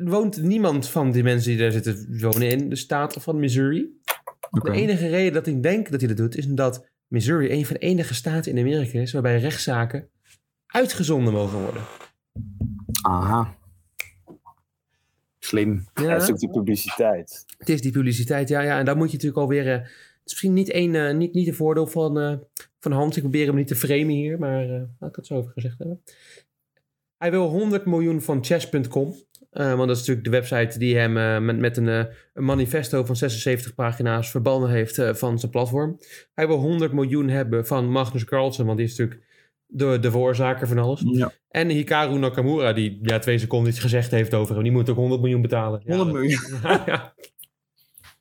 [SPEAKER 1] woont niemand van die mensen die daar zitten wonen in de staat van Missouri. De enige reden dat ik denk dat hij dat doet is omdat Missouri een van de enige staten in Amerika is waarbij rechtszaken uitgezonden mogen worden.
[SPEAKER 3] Aha. Slim.
[SPEAKER 4] dat is ook die publiciteit.
[SPEAKER 1] Het is die publiciteit, ja, ja. En daar moet je natuurlijk alweer... eh, het is misschien niet, één, eh, niet, niet een voordeel van, eh, van Hans. Ik probeer hem niet te framen hier, maar laat ik het zo over gezegd hebben. Hij wil 100 miljoen van chess.com. eh, want dat is natuurlijk de website die hem eh, met, met een, eh, een manifesto van 76 pagina's verbannen heeft van zijn platform. Hij wil 100 miljoen hebben van Magnus Carlsen, want die is natuurlijk de, de veroorzaker van alles.
[SPEAKER 3] Ja.
[SPEAKER 1] En Hikaru Nakamura, die ja, twee seconden iets gezegd heeft over hem. Die moet ook 100 miljoen betalen. Ja,
[SPEAKER 3] 100
[SPEAKER 1] dat-
[SPEAKER 3] miljoen.
[SPEAKER 1] Ja.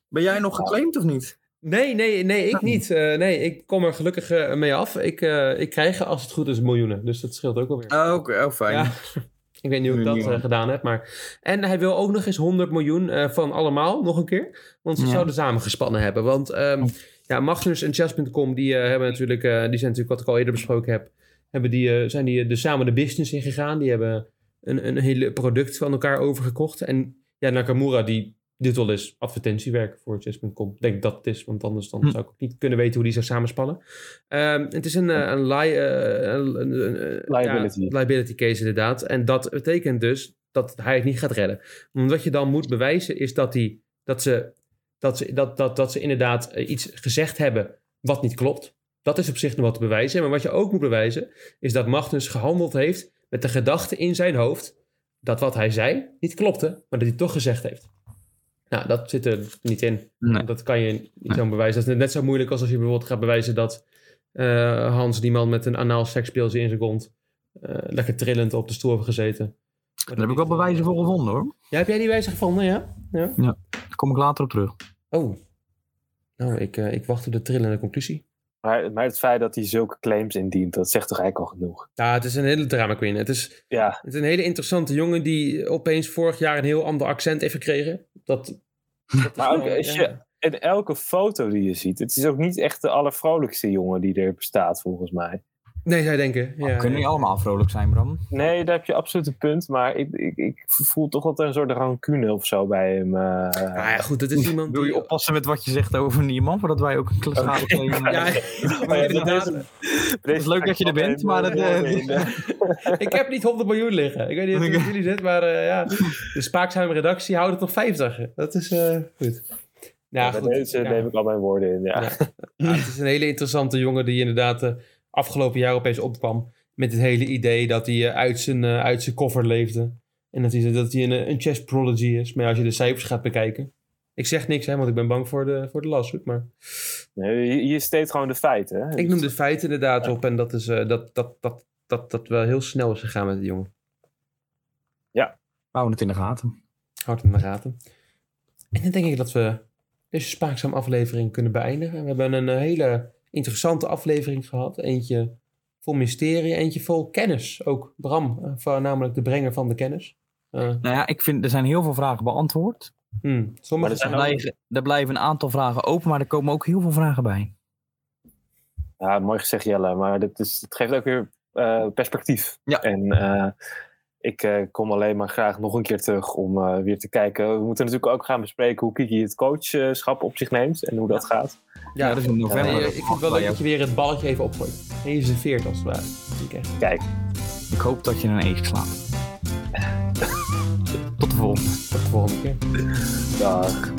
[SPEAKER 3] Ben jij nog geclaimd of niet?
[SPEAKER 1] Nee, nee, nee, ik niet. Nee, ik kom er gelukkig mee af. Ik, ik krijg als het goed is miljoenen. Dus dat scheelt ook alweer.
[SPEAKER 3] Oh, Oké, oh, fijn.
[SPEAKER 1] Ja. Ik weet niet hoe ik dat eh, gedaan heb. Maar... En hij wil ook nog eens 100 miljoen eh, van allemaal, nog een keer. Want ze
[SPEAKER 3] Ja.
[SPEAKER 1] zouden samengespannen hebben. Want ehm, ja, Magnus en Chess.com, die, eh, hebben natuurlijk, die zijn natuurlijk, wat ik al eerder besproken heb, hebben die, zijn die de samen de business ingegaan. Die hebben een, een hele product van elkaar overgekocht. En ja, Nakamura, die doet wel eens advertentiewerk voor Chess.com. Ik denk dat het is, want anders dan
[SPEAKER 3] Hm.
[SPEAKER 1] zou ik ook niet kunnen weten hoe die zou samenspannen. Ehm, het is een, eh, een, li- eh, een, een- een-
[SPEAKER 4] Liability.
[SPEAKER 1] ja, liability case inderdaad. En dat betekent dus dat hij het niet gaat redden. Want wat je dan moet bewijzen is dat, die, dat, ze, dat, ze, dat, dat, dat ze inderdaad eh, iets gezegd hebben wat niet klopt. Dat is op zich nog wat te bewijzen. Maar wat je ook moet bewijzen is dat Magnus gehandeld heeft met de gedachte in zijn hoofd dat wat hij zei niet klopte, maar dat hij het toch gezegd heeft. Nou, dat zit er niet in.
[SPEAKER 3] Nee.
[SPEAKER 1] Dat kan je niet
[SPEAKER 3] Nee.
[SPEAKER 1] zo bewijzen. Dat is net zo moeilijk als als je bijvoorbeeld gaat bewijzen dat eh, Hans, die man met een anaal seksspeeltje in zijn kont, eh, lekker trillend op de stoel heeft gezeten.
[SPEAKER 3] Daar heb ik wel bewijzen voor gevonden hoor.
[SPEAKER 1] Ja, heb jij die wijze gevonden, ja? ja?
[SPEAKER 3] Ja. kom ik later op terug.
[SPEAKER 1] Oh. Nou, ik, eh, ik wacht op de trillende conclusie.
[SPEAKER 4] Maar, maar het feit dat hij zulke claims indient, dat zegt toch eigenlijk al genoeg.
[SPEAKER 1] Ja, het is een hele drama queen. Het is,
[SPEAKER 4] Ja,
[SPEAKER 1] het is een hele interessante jongen die opeens vorig jaar een heel ander accent heeft gekregen. Dat, dat
[SPEAKER 4] maar ook als
[SPEAKER 1] ja.
[SPEAKER 4] je in elke foto die je ziet, het is ook niet echt de allervrolijkste jongen die er bestaat, volgens mij.
[SPEAKER 1] Nee, je denken. Ja,
[SPEAKER 3] We kunnen niet allemaal vrolijk zijn, Bram.
[SPEAKER 4] Nee, daar heb je absoluut een punt, maar ik, ik, ik voel toch er een soort rancune of zo bij hem. eh,
[SPEAKER 1] Nou ja, goed, dat is iemand
[SPEAKER 3] Wil je
[SPEAKER 1] die...
[SPEAKER 3] oppassen met wat je zegt over Nieman, voordat wij ook een klas opnemen?
[SPEAKER 1] Ja,
[SPEAKER 4] ja,
[SPEAKER 1] inderdaad.
[SPEAKER 3] Het is leuk dat je er bent, maar het, eh,
[SPEAKER 1] ik heb niet 100 miljoen liggen. Ik weet niet of het jullie zit, maar eh, ja. De Spaakzame redactie houdt het op 50. Dat is eh, goed. Nou,
[SPEAKER 4] Ja,
[SPEAKER 1] goed.
[SPEAKER 4] deze
[SPEAKER 1] ja.
[SPEAKER 4] neem ik al mijn woorden in. Ja.
[SPEAKER 1] Ja. Ja, het is een hele interessante jongen die inderdaad afgelopen jaar opeens opkwam. Met het hele idee dat hij eh, uit, zijn, eh, uit zijn koffer leefde. En dat hij, dat hij een, een chess prodigy is. Maar ja, als je de cijfers gaat bekijken. Ik zeg niks, hè, want ik ben bang voor de, voor de lawsuit. Maar
[SPEAKER 4] Nee, je, je steekt gewoon de feiten. Hè?
[SPEAKER 1] ik noem de feiten inderdaad op. En dat, is, eh, dat, dat, dat, dat, dat wel heel snel is gegaan met die jongen.
[SPEAKER 3] We houden het in de gaten.
[SPEAKER 1] Hard in de gaten. En dan denk ik dat we deze spaakzaam aflevering kunnen beëindigen. We hebben een eh, hele interessante aflevering gehad. Eentje vol mysterie, eentje vol kennis. Ook Bram, eh, van- namelijk de brenger van de kennis. Eh,
[SPEAKER 3] Nou ja, ik vind er zijn heel veel vragen beantwoord.
[SPEAKER 1] hmm, sommige
[SPEAKER 4] er
[SPEAKER 3] Er
[SPEAKER 1] zijn
[SPEAKER 3] blijven, er blijven een aantal vragen open, maar er komen ook heel veel vragen bij.
[SPEAKER 4] Ja, mooi gezegd Jelle, maar dit is, het geeft ook weer eh, perspectief.
[SPEAKER 3] Ja.
[SPEAKER 4] En eh, ik eh, kom alleen maar graag nog een keer terug om eh, weer te kijken. We moeten natuurlijk ook gaan bespreken hoe Kiki het coachschap op zich neemt en hoe dat gaat.
[SPEAKER 1] Ja,
[SPEAKER 3] dat is in november. Dat
[SPEAKER 1] ik vind het wel leuk dat je weer het balletje even opgooit. En je serveert als het ware.
[SPEAKER 4] Kijk,
[SPEAKER 3] Ik hoop dat je een ace slaat. Tot de volgende.
[SPEAKER 1] Tot de volgende keer.
[SPEAKER 4] dag.